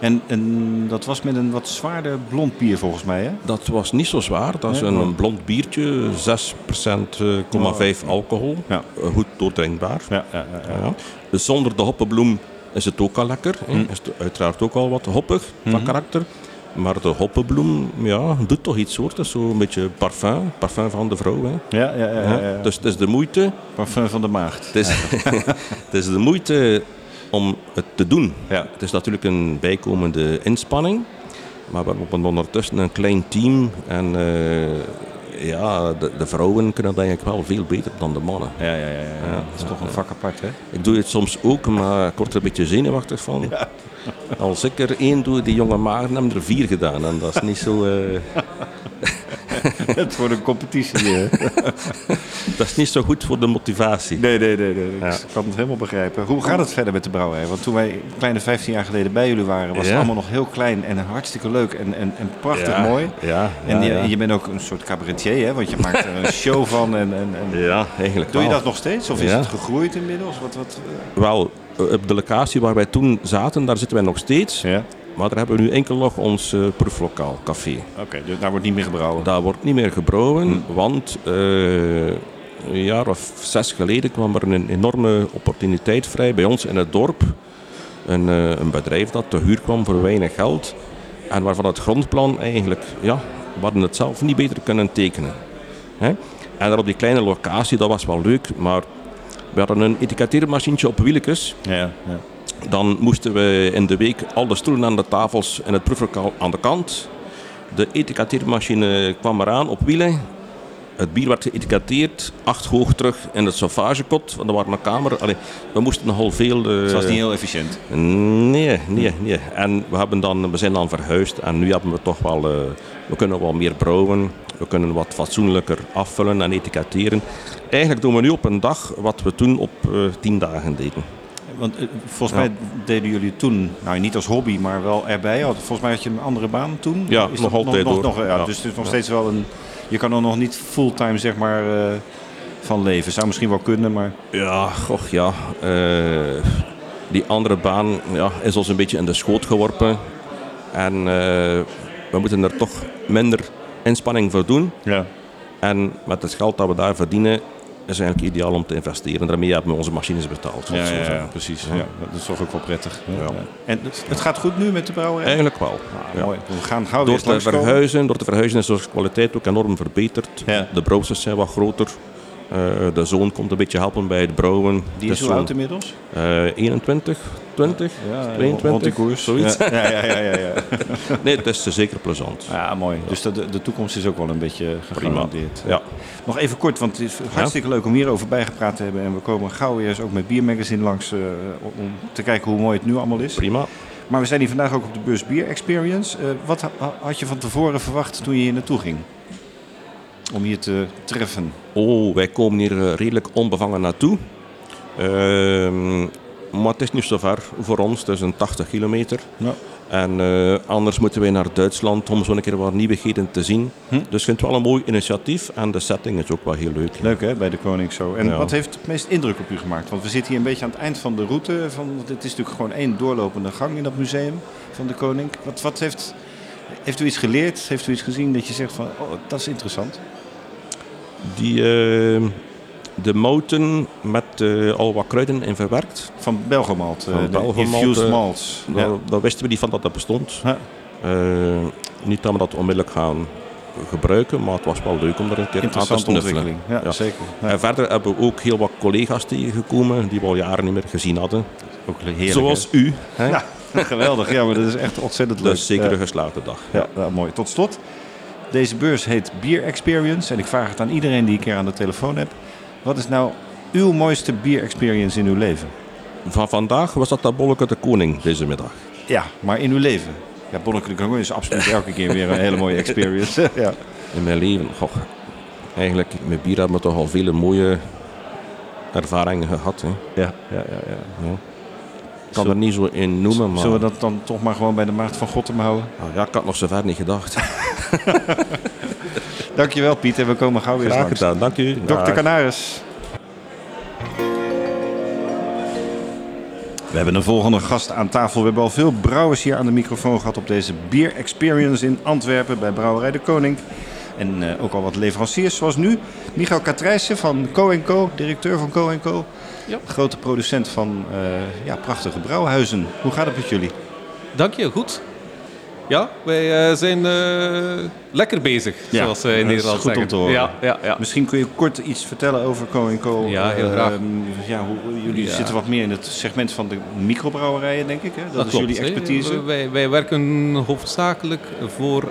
en, en dat was met een wat zwaarder blond bier volgens mij, hè? Dat was niet zo zwaar. Dat is een, blond biertje, 6% eh, 0,5 alcohol. Ja. Eh, Goed doordrinkbaar. Ja, ja, ja. Dus zonder de hoppenbloem is het ook al lekker. Mm. Is het uiteraard ook al wat hoppig van Mhm. karakter. Maar de hoppenbloem ja, doet toch iets hoor. Het is zo'n beetje parfum. Parfum van de vrouw. Hè. Ja, ja, ja, ja, ja. Dus het is de moeite. Parfum van de maagd. Het is, *laughs* het is de moeite om het te doen. Ja. Het is natuurlijk een bijkomende inspanning. Maar we hebben ondertussen een klein team. En eh, ja, de, de vrouwen kunnen dat eigenlijk wel veel beter dan de mannen. Ja, ja, ja, ja, ja. Dat is toch een vak apart, hè? Ik doe het soms ook, maar ik word er een beetje zenuwachtig van. Als ik er één doe, die jonge maagden hebben er vier gedaan. En dat is niet zo... eh, *laughs* *laughs* Het wordt een competitie. hè? *laughs* dat is niet zo goed voor de motivatie. Nee, nee, nee. nee. Ja. Ik kan het helemaal begrijpen. Hoe gaat het verder met de brouwerij? Want toen wij een kleine 15 jaar geleden bij jullie waren, was het allemaal nog heel klein en hartstikke leuk en, en, en prachtig Ja, mooi. Ja, En je, je bent ook een soort cabaretier, hè? Want je maakt er een show van. En, en, en... *laughs* Ja, eigenlijk Doe je dat nog steeds? Of is het gegroeid inmiddels? Wat, wat, eh? Wel, op de locatie waar wij toen zaten, daar zitten wij nog steeds. Ja. Maar daar hebben we nu enkel nog ons eh, proeflokaal, café. Oké, dus daar wordt niet meer gebrouwen. Daar wordt niet meer gebrouwen, Hm. want eh, een jaar of zes geleden kwam er een enorme opportuniteit vrij bij ons in het dorp. Een, eh, een bedrijf dat te huur kwam voor weinig geld en waarvan het grondplan eigenlijk, ja, we hadden het zelf niet beter kunnen tekenen. Hè? En daar op die kleine locatie, dat was wel leuk, maar we hadden een etiketteermachientje op wieltjes. Ja, ja. Dan moesten we in de week al de stoelen aan de tafels en het proeflokaal aan de kant. De etiketteermachine kwam eraan op wielen. Het bier werd geëtiketteerd, acht hoog terug in het sauvagekot, want er waren een kamer. Allee, we moesten nogal veel... eh, Het was niet heel efficiënt. Nee, nee, nee. En we, hebben dan, we zijn dan verhuisd en nu hebben we toch wel... eh, we kunnen wel meer brouwen. We kunnen wat fatsoenlijker afvullen en etiketteren. Eigenlijk doen we nu op een dag wat we toen op eh, tien dagen deden. Want eh, volgens Ja. mij deden jullie toen, nou niet als hobby, maar wel erbij. Volgens mij had je een andere baan toen. Ja, Is nog altijd nog, ja. Dus het is nog steeds wel een... Je kan er nog niet fulltime zeg maar eh, van leven. Zou misschien wel kunnen, maar... Ja, goh, ja. Eh, die andere baan ja, is ons een beetje in de schoot geworpen. En we moeten er toch minder inspanning voor doen. Ja. En met het geld dat we daar verdienen, is eigenlijk ideaal om te investeren. Daarmee hebben we onze machines betaald. Ja, ja, precies. Ja. dat is toch ook wel prettig. En het, het gaat goed nu met de brouwerij? Eigenlijk wel. Ah, Ja. Mooi. We gaan gauw Door te, verhuizen, door te verhuizen is onze kwaliteit ook enorm verbeterd. De brouwers zijn wat groter. Eh, de zoon komt een beetje helpen bij het brouwen. Die is hoe oud inmiddels? eh, 21, 20, Ja, 22, rond die koers. zoiets. Ja, ja, ja. ja, ja. *laughs* Nee, het is zeker plezant. Ja, mooi. Dus de, de toekomst is ook wel een beetje gegarandeerd. Ja. Nog even kort, want het is hartstikke leuk om hierover bijgepraat te hebben. En we komen gauw weer eens ook met Biermagazine langs eh, om te kijken hoe mooi het nu allemaal is. Prima. Maar we zijn hier vandaag ook op de bus Bier Experience. Eh, wat ha- had je van tevoren verwacht toen je hier naartoe ging? Om hier te treffen. Oh, wij komen hier eh, redelijk onbevangen naartoe. Ehm, maar het is niet zo ver voor ons, het is een 80 kilometer. Ja. En eh, anders moeten wij naar Duitsland om zo een keer wat nieuwigheden te zien. Hm. Dus ik vind het wel een mooi initiatief en de setting is ook wel heel leuk. Leuk hè, bij de Koning zo. En Ja. wat heeft het meest indruk op u gemaakt? Want we zitten hier een beetje aan het eind van de route. Van, het is natuurlijk gewoon één doorlopende gang in dat museum van de Koning. Wat, wat heeft Heeft u iets geleerd? Heeft u iets gezien dat je zegt van, oh, dat is interessant? Die, uh, de mouten met uh, al wat kruiden in verwerkt. Van Belgomalt, uh, Van Belgomalt, infused malts. Daar, daar wisten we niet van dat dat bestond. Ja. niet dat we dat onmiddellijk gaan gebruiken, maar het was wel leuk om er een keer aan te snuffelen. Ja, ja. zeker. Ja. En verder hebben we ook heel wat collega's tegengekomen die we al jaren niet meer gezien hadden. Ook heerlijk, Zoals u. Hè? Ja, *laughs* geweldig. Ja, maar dat is echt ontzettend leuk. Dus zeker een geslaagde dag. Ja, mooi. Tot slot. Deze beurs heet Beer Experience en ik vraag het aan iedereen die ik hier aan de telefoon heb. Wat is nou uw mooiste beer experience in uw leven? Van vandaag was dat dat Bolleke de Koning deze middag. Ja, maar in uw leven? Ja, Bolleke de Koning is absoluut *laughs* elke keer weer een hele mooie experience. *laughs* ja. In mijn leven, goh, eigenlijk met bier hebben we toch al vele mooie ervaringen gehad. Hè. Ja, ja, ja. ja. ja. Ik kan er niet zo in noemen, maar... Zullen we dat dan toch maar gewoon bij de Maagd van God houden? Oh, ja, ik had nog zo ver niet gedacht. *laughs* Dankjewel Piet en we komen gauw weer Graag gedaan, dank u. Dr. Canaris. We hebben een volgende gast aan tafel. We hebben al veel brouwers hier aan de microfoon gehad op deze Beer Experience in Antwerpen bij Brouwerij de Koning. En uh, ook al wat leveranciers, zoals nu Michael Katrijssen van Co Co, directeur van Co Co. Ja. Grote producent van uh, ja, prachtige brouwhuizen. Hoe gaat het met jullie? Dank je, goed. Ja, wij uh, zijn lekker bezig, ja, zoals in Nederland goed zeggen. Om te horen. Ja, ja, ja. Misschien kun je kort iets vertellen over Co Co. Ja, heel graag. Ja, hoe, jullie Ja. zitten wat meer in het segment van de microbrouwerijen, denk ik. Hè? Dat, is klopt, jullie expertise. Wij, wij werken hoofdzakelijk voor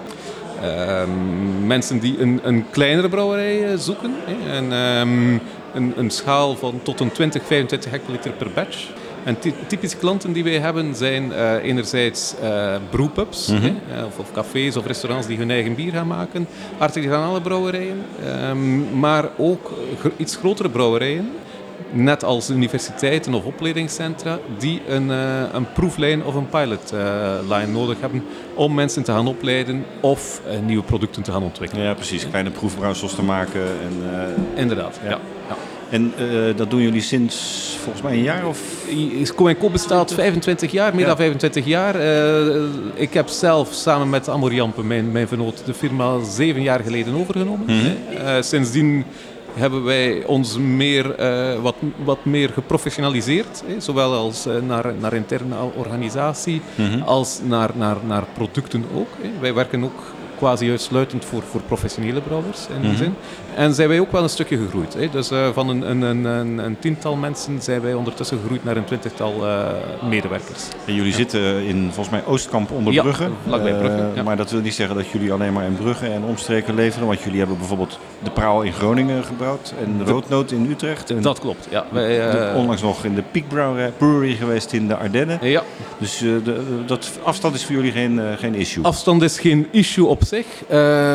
ehm, mensen die een, een kleinere brouwerij eh, zoeken. Hè. En, ehm, een, een schaal van tot een 20, 25 hectoliter per batch. En ty- typische klanten die wij hebben zijn eh, enerzijds eh brewpubs, Mhm. hè, eh, of, of cafés of restaurants die hun eigen bier gaan maken, artisanale brouwerijen, ehm, maar ook iets grotere brouwerijen net als universiteiten of opleidingscentra, die een, eh, een proeflijn of een pilotlijn nodig hebben om mensen te gaan opleiden of nieuwe producten te gaan ontwikkelen. Ja, precies. Kleine proefbrouwsels te maken. En, Inderdaad, ja. ja. En eh, dat doen jullie sinds volgens mij een jaar of... Co Co bestaat 25 jaar, meer Ja. dan 25 jaar. Eh, ik heb zelf samen met Amor Jampen, mijn, mijn vernoot, de firma zeven jaar geleden overgenomen. Mhm. Eh, sindsdien hebben wij ons meer, wat, wat meer geprofessionaliseerd. hè, zowel als naar, naar interne organisatie Mhm. als naar, naar, naar producten ook. hè. Wij werken ook quasi uitsluitend voor, voor professionele brouwers in die Mhm. zin. En zijn wij ook wel een stukje gegroeid. Hè. Dus eh, van een, een, een, een, een tiental mensen zijn wij ondertussen gegroeid naar een twintigtal eh, medewerkers. En jullie zitten in volgens mij Oostkamp onder Ja, Brugge. vlakbij Brugge, Eh, ja. Maar dat wil niet zeggen dat jullie alleen maar in Brugge en omstreken leveren. Want jullie hebben bijvoorbeeld de Praal in Groningen gebrouwd. En de Roodnoot in Utrecht. En Dat klopt. Ja, wij, onlangs nog in de Peak Brewery- geweest in de Ardennen. ja. Dus de, dat afstand is voor jullie geen, geen issue. Afstand is geen issue op zich,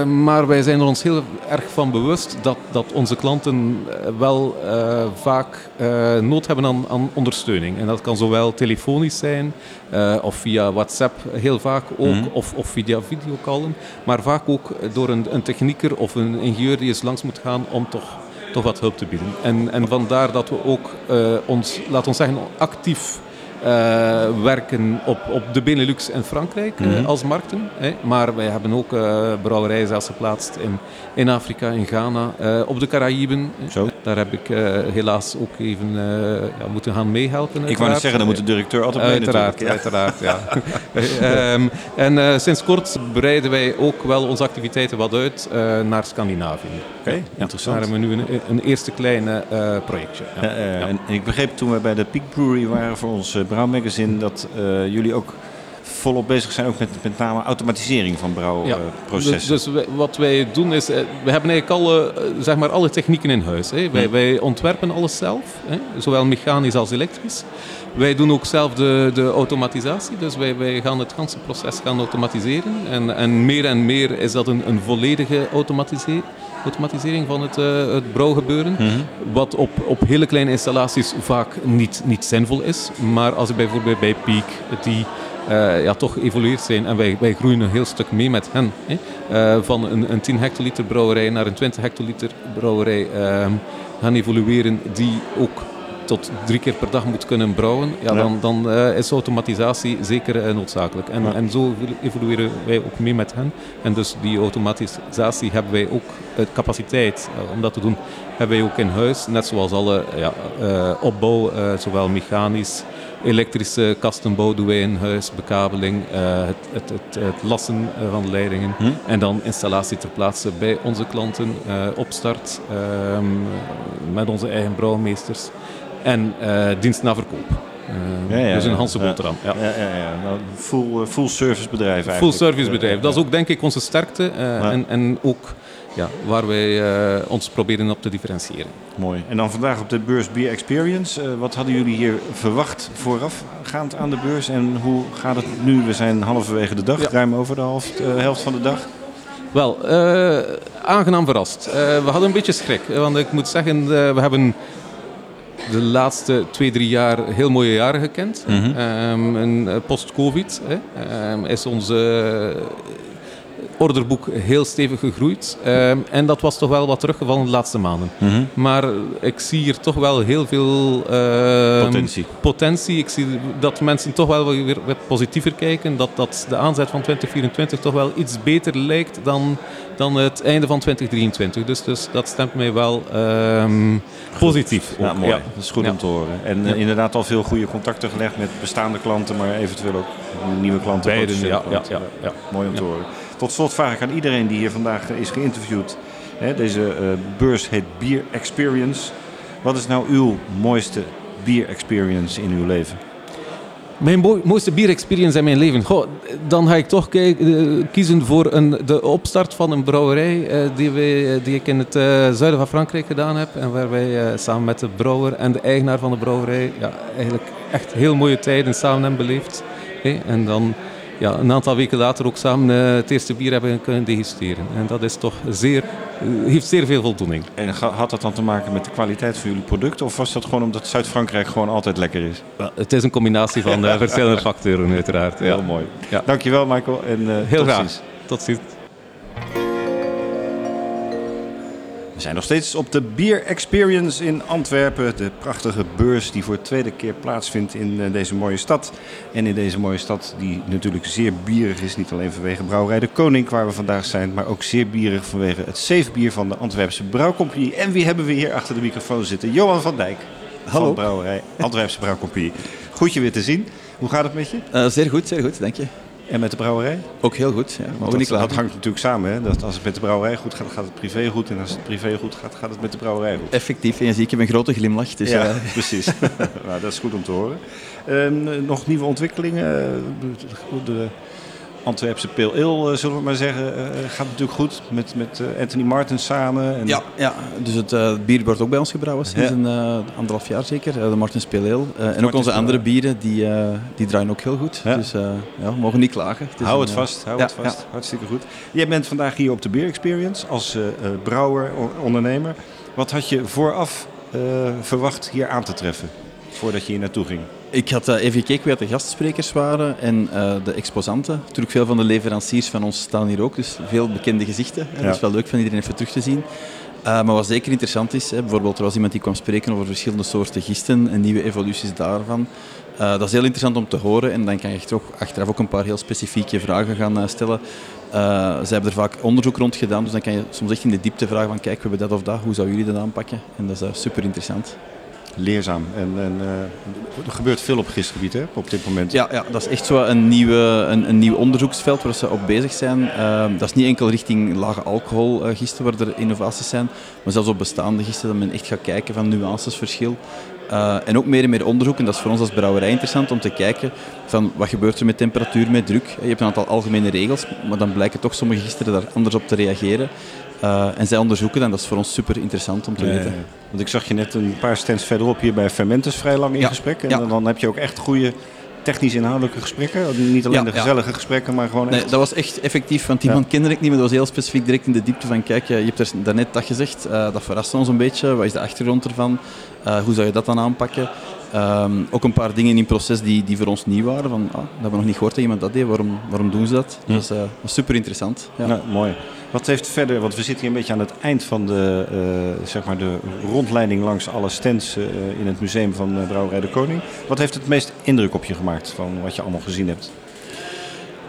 maar wij zijn er ons heel erg van bewust dat, dat onze klanten eh, wel eh, vaak eh, nood hebben aan, aan ondersteuning. En dat kan zowel telefonisch zijn of via WhatsApp heel vaak ook, Mhm. of, of via videocallen, maar vaak ook door een, een technieker of een ingenieur die eens langs moet gaan om toch, toch wat hulp te bieden. En, en vandaar dat we ook ons, laat ons zeggen, actief werken op, op de Benelux en Frankrijk eh, Mhm. als markten. Hè. Maar wij hebben ook eh, brouwerijen zelfs geplaatst in, in Afrika, in Ghana, eh, op de Caraïben. Zo. Daar heb ik eh, helaas ook even eh, ja, moeten gaan meehelpen. Ik wou net zeggen, dan moet de directeur altijd mee Uiteraard, natuurlijk. uiteraard, ja. *laughs* Ehm, en eh, sinds kort breiden wij ook wel onze activiteiten wat uit eh, naar Scandinavië. Oké, Ja, interessant. Daar hebben we nu een, een eerste kleine eh, projectje. Ja. Eh, eh, Ja. En ik begreep toen we bij de Peak Brewery waren voor ons uh, brouwmagazine dat eh, jullie ook volop bezig zijn ook met met name automatisering van Ja, brouwprocessen. Dus, dus wat wij doen is, eh, we hebben eigenlijk alle, eh, zeg maar alle technieken in huis. Hè. Wij, wij ontwerpen alles zelf, hè, zowel mechanisch als elektrisch. Wij doen ook zelf de, de automatisatie, dus wij, wij gaan het hele proces gaan automatiseren. En, en meer en meer is dat een, een volledige automatise- automatisering van het, eh, het brouwgebeuren. Mhm. Wat op, op hele kleine installaties vaak niet, niet zinvol is. Maar als ik bijvoorbeeld bij Peak, die eh, ja, toch geëvolueerd zijn en wij, wij groeien een heel stuk mee met hen. Hè. Eh, van een, een 10 hectoliter brouwerij naar een 20 hectoliter brouwerij ehm, gaan evolueren die ook tot drie keer per dag moet kunnen brouwen, ja, Ja. dan, dan eh, is automatisatie zeker eh, noodzakelijk. En, Ja. en zo evolueren wij ook mee met hen. En dus die automatisatie hebben wij ook eh, capaciteit om dat te doen, hebben wij ook in huis. Net zoals alle ja, opbouw, zowel mechanisch, elektrische wij in huis, bekabeling, eh, het, het, het, het lassen van leidingen. Hm? En dan installatie ter plaatse bij onze klanten, eh, opstart ehm, met onze eigen brouwmeesters en eh, dienst na verkoop. Ja, ja, dus een. Hanse Ja. boterham. Ja. Ja. Nou, full, full service bedrijf eigenlijk. Full service bedrijf. Dat is ook denk ik onze sterkte en, en ook ja, waar wij eh, ons proberen op te differentiëren. Mooi. En dan vandaag op de beurs Beer Experience. Eh, wat hadden jullie hier verwacht voorafgaand aan de beurs? En hoe gaat het nu? We zijn halverwege de dag, Ja. ruim over de helft, eh, helft van de dag. Wel, aangenaam verrast. We hadden een beetje schrik, want ik moet zeggen, we hebben de laatste twee, drie jaar heel mooie jaren gekend. En eh, post-covid ehm, is onze orderboek heel stevig gegroeid. Ehm, en dat was toch wel wat teruggevallen de laatste maanden. Mhm. Maar ik zie hier toch wel heel veel ehm, Potentie. potentie. Ik zie dat mensen toch wel weer wat positiever kijken. Dat, dat de aanzet van 2024 toch wel iets beter lijkt dan, dan het einde van 2023. Dus, dus dat stemt mij wel ehm, positief. Ja, mooi. Ja. Dat is goed Ja. om te horen. En eh, Ja. inderdaad al veel goede contacten gelegd met bestaande klanten, maar eventueel ook nieuwe klanten. Beiden, ja, ja, ja. Mooi om te horen. Tot slot vraag ik aan iedereen die hier vandaag eh, is geïnterviewd. Deze eh, beurs heet Beer Experience. Wat is nou uw mooiste bier experience in uw leven? Mijn mo- mooiste bierexperience in mijn leven. Goh, dan ga ik toch eh, kiezen voor een, de opstart van een brouwerij die, wij, die ik in het zuiden van Frankrijk gedaan heb. En waar wij samen met de brouwer en de eigenaar van de brouwerij ja, eigenlijk echt heel mooie tijden samen hebben beleefd. En dan ja, een aantal weken later ook samen eh, het eerste bier hebben kunnen degusteren. En dat is toch zeer, eh, heeft zeer veel voldoening. En had dat dan te maken met de kwaliteit van jullie producten? Of was dat gewoon omdat Zuid-Frankrijk gewoon altijd lekker is? Het is een combinatie van eh, *laughs* verschillende factoren uiteraard. Heel mooi. Ja. Dankjewel Michael en Heel tot graag. ziens. Tot ziens. We zijn nog steeds op de Beer Experience in Antwerpen. De prachtige beurs die voor de tweede keer plaatsvindt in eh, deze mooie stad. En in deze mooie stad die natuurlijk zeer bierig is. Niet alleen vanwege Brouwerij de Koning waar we vandaag zijn. Maar ook zeer bierig vanwege het zeefbier van de Antwerpse Brouwcompagnie. En wie hebben we hier achter de microfoon zitten? Johan van Dijk Hallo. van Brouwerij Antwerpse Brouwcompagnie. Goed je weer te zien. Hoe gaat het met je? Eh, zeer goed, zeer goed, dank je. En met de brouwerij? Ook heel goed, ja. Want dat, hangt natuurlijk samen. Hè? Dat als het met de brouwerij goed gaat, gaat het privé goed. En als het privé goed gaat, gaat het met de brouwerij goed. Effectief, en je ziet, ik heb een grote glimlach. Dus, ja, eh, *laughs* precies. *laughs* nou, dat is goed om te horen. Ehm, nog nieuwe ontwikkelingen. Eh, De Antwerpse Pale Ale, eh, zullen we maar zeggen, eh, gaat natuurlijk goed. Met, met eh, Anthony Martin samen. En ja, ja, dus het eh, bier wordt ook bij ons gebrouwen sinds Ja. een eh, anderhalf jaar zeker. eh, de Martens Pale Ale. Eh, en ook onze andere bieren, die, eh, die draaien ook heel goed. Ja. Dus eh, ja, we mogen niet klagen. hou het eh, vast, hou ja, het vast. Hartstikke goed. Jij bent vandaag hier op de Beer Experience als eh, eh, brouwer, ondernemer. Wat had je vooraf eh, verwacht hier aan te treffen? Voordat je hier naartoe ging? Ik had eh, even gekeken wie de gastsprekers waren en eh, de exposanten. Natuurlijk veel van de leveranciers van ons staan hier ook, dus veel bekende gezichten. hè. Ja. Dat is wel leuk van iedereen even terug te zien. Eh, maar wat zeker interessant is, hè, bijvoorbeeld er was iemand die kwam spreken over verschillende soorten gisten en nieuwe evoluties daarvan. Dat is heel interessant om te horen en dan kan je toch achteraf ook een paar heel specifieke vragen gaan stellen. Ze hebben er vaak onderzoek rond gedaan, dus dan kan je soms echt in de diepte vragen van kijk, we hebben dat of dat, hoe zou jullie dat aanpakken? En dat is super interessant. Leerzaam. En, en eh, er gebeurt veel op gistgebied hè, op dit moment. Ja, ja, dat is echt zo een, nieuwe, een, een nieuw onderzoeksveld waar ze op bezig zijn. Ehm, dat is niet enkel richting lage alcohol eh, waar er innovaties zijn, maar zelfs op bestaande gisten dat men echt gaat kijken van nuancesverschil. Eh, en ook meer en meer onderzoek, en dat is voor ons als brouwerij interessant om te kijken van wat gebeurt er met temperatuur, met druk. Je hebt een aantal algemene regels, maar dan blijken toch sommige gisten daar anders op te reageren. Eh, en zij onderzoeken dan, dat is voor ons super interessant om te weten. ja, ja. Want ik zag je net een paar stands verderop hier bij Fermentus vrij lang in Ja, gesprek. En dan, dan heb je ook echt goede technisch inhoudelijke gesprekken. Niet alleen Ja, de ja. gezellige gesprekken, maar gewoon Nee, echt... dat was echt effectief, want die Ja. man kende ik niet, maar dat was heel specifiek direct in de diepte van kijk, eh, je hebt er daarnet dat gezegd, eh, dat verraste ons een beetje, wat is de achtergrond ervan, hoe zou je dat dan aanpakken? Ehm, ook een paar dingen in proces die, die voor ons nieuw waren. Van, ah, dat hebben we nog niet gehoord dat iemand dat deed. Waarom, waarom doen ze dat? Dat is eh, super interessant. Ja. Nou, mooi. Wat heeft verder, want we zitten hier een beetje aan het eind van de, eh, zeg maar de rondleiding langs alle stands eh, in het museum van Brouwerij de Koning. Wat heeft het meest indruk op je gemaakt van wat je allemaal gezien hebt?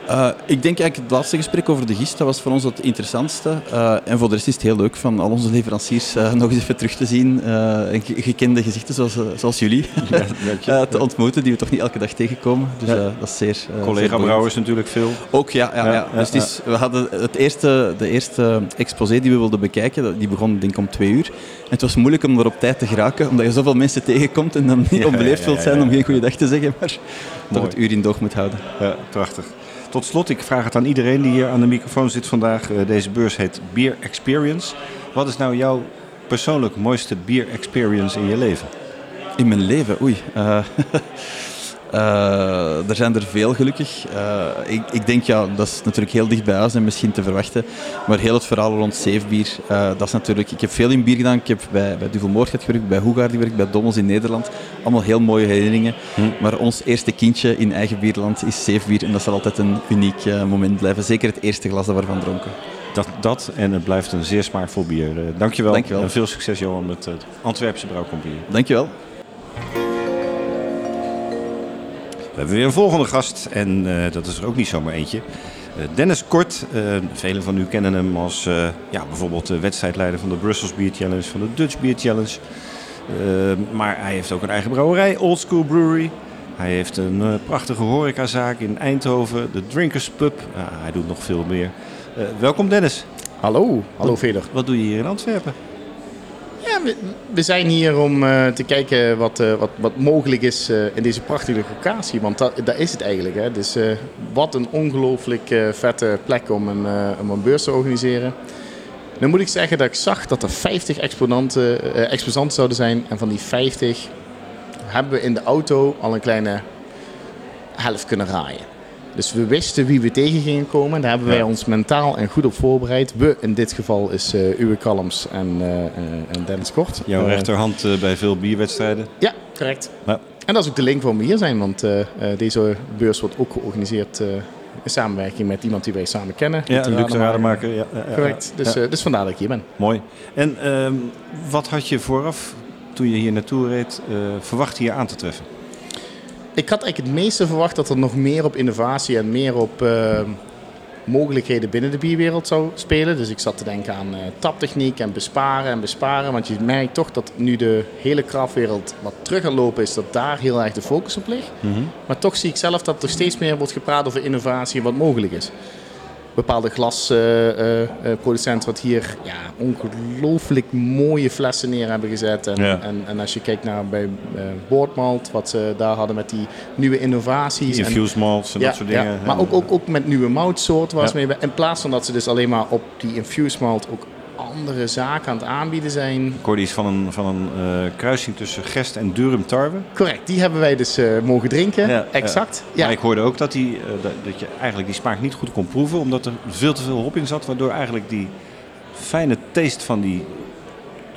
Eh, ik denk eigenlijk het laatste gesprek over de gist, dat was voor ons het interessantste. Eh, en voor de rest is het heel leuk van al onze leveranciers eh, nog eens even terug te zien. en ge- gekende gezichten zoals, zoals jullie *laughs* eh, te ontmoeten, die we toch niet elke dag tegenkomen. Dus Ja. dat is zeer... Collega brouwers natuurlijk veel. Ook, ja. ja, Ja, ja. ja, dus het is, we hadden het eerste, de eerste exposé die we wilden bekijken, die begon denk ik om twee uur. En het was moeilijk om er op tijd te geraken, omdat je zoveel mensen tegenkomt en dan niet Ja, onbeleefd ja, wilt ja, zijn ja. om geen goede dag te zeggen, maar toch Mooi. het uur in doog moet houden. Ja, prachtig. Tot slot, ik vraag het aan iedereen die hier aan de microfoon zit vandaag. Eh, deze beurs heet Beer Experience. Wat is nou jouw persoonlijk mooiste beer experience in je leven? In mijn leven, oei. Eh, *laughs* eh, er zijn er veel gelukkig. Eh, ik, ik denk, ja, dat is natuurlijk heel dicht bij huis en misschien te verwachten. Maar heel het verhaal rond zeefbier, eh, dat is natuurlijk... Ik heb veel in bier gedaan. Ik heb bij, bij Duvel Moordgat gewerkt, bij Hoegaard gewerkt, bij Dommels in Nederland. Allemaal heel mooie herinneringen. Maar ons eerste kindje in eigen bierland is zeefbier. En dat zal altijd een uniek moment blijven. Zeker het eerste glas dat we ervan dronken. Dat, dat en het blijft een zeer smaakvol bier. Dankjewel. Dankjewel. En veel succes Johan met het Antwerpse Brouwcompagnie. Dankjewel. We hebben weer een volgende gast en eh, dat is er ook niet zomaar eentje. Eh, Dennis Kort, eh, velen van u kennen hem als ja, bijvoorbeeld de wedstrijdleider van de Brussels Beer Challenge, van de Dutch Beer Challenge. Maar hij heeft ook een eigen brouwerij, Old School Brewery. Hij heeft een prachtige horecazaak in Eindhoven, de Drinkers Pub. Hij doet nog veel meer. Welkom Dennis. Hallo, hallo Veder. Wat doe je hier in Antwerpen? We, zijn hier om eh, te kijken wat, eh, wat, wat mogelijk is eh, in deze prachtige locatie. Want dat, dat is het eigenlijk. Hè. Dus wat een ongelooflijk vette plek om een, om een beurs te organiseren. Nu moet ik zeggen dat ik zag dat er 50 exponanten, eh, exposanten zouden zijn. En van die 50 hebben we in de auto al een kleine helft kunnen raaien. Dus we wisten wie we tegen gingen komen. Daar hebben wij Ja. ons mentaal en goed op voorbereid. We, in dit geval, is eh Uwe Kalms en, eh, eh, en Dennis Kort. Jouw rechterhand bij veel bierwedstrijden. Ja, correct. Ja. En dat is ook de link waarom we hier zijn. Want eh, eh, deze beurs wordt ook georganiseerd eh, in samenwerking met iemand die wij samen kennen. Ja, Luc de Rademaker. Ja, ja, ja, Correct. ja. Dus, Ja. eh, dus vandaar dat ik hier ben. Mooi. En ehm, wat had je vooraf, toen je hier naartoe reed, eh, verwacht hier aan te treffen? Ik had eigenlijk het meeste verwacht dat er nog meer op innovatie en meer op eh, mogelijkheden binnen de bierwereld zou spelen. Dus ik zat te denken aan eh, taptechniek en besparen en besparen. Want je merkt toch dat nu de hele kraftwereld wat terug aan lopen is, dat daar heel erg de focus op ligt. Maar toch zie ik zelf dat er steeds meer wordt gepraat over innovatie en wat mogelijk is. Bepaalde glasproducenten wat hier ja, ongelooflijk mooie flessen neer hebben gezet. En, Ja. en, en als je kijkt naar bij eh Boordmalt, wat ze daar hadden met die nieuwe innovaties. Infused malts en dat soort dingen. Ja, maar ook, ook, ook met nieuwe moutsoorten. waar ze Ja. mee, in plaats van dat ze dus alleen maar op die infused malt ook andere zaken aan het aanbieden zijn. Ik hoorde iets van een, van een eh, kruising tussen Gest en Durum tarwe. Correct, die hebben wij dus eh, mogen drinken. Ja, exact. Ja. Maar ik hoorde ook dat, die, eh, dat, dat je eigenlijk die smaak niet goed kon proeven, omdat er veel te veel hop in zat, waardoor eigenlijk die fijne taste van die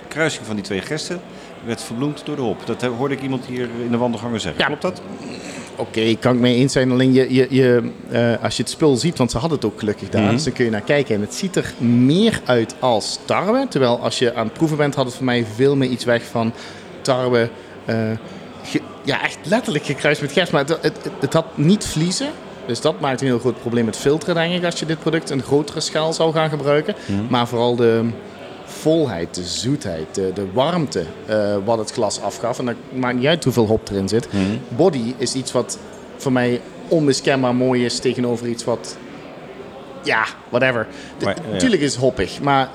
kruising van die twee gesten werd verbloemd door de hop. Dat hoorde ik iemand hier in de wandelgangen zeggen. Ja. Klopt dat? Oké, kan ik mee eens zijn. Alleen je, je, je, eh, als je het spul ziet, want ze hadden het ook gelukkig daar, dus dan kun je naar kijken. En het ziet er meer uit als tarwe. Terwijl als je aan het proeven bent, had het voor mij veel meer iets weg van tarwe. eh, ge- ja, echt letterlijk gekruist met gerst. Maar het, het, het, het had niet vliezen. Dus dat maakt een heel groot probleem met filteren, denk ik, als je dit product een grotere schaal zou gaan gebruiken. Mhm. Maar vooral de volheid, de zoetheid, de, de warmte eh, wat het glas afgaf. En dat maakt niet uit hoeveel hop erin zit. Mhm. Body is iets wat voor mij onmiskenbaar mooi is tegenover iets wat... Ja, whatever. De- Maar, ja. Tuurlijk is het hoppig, maar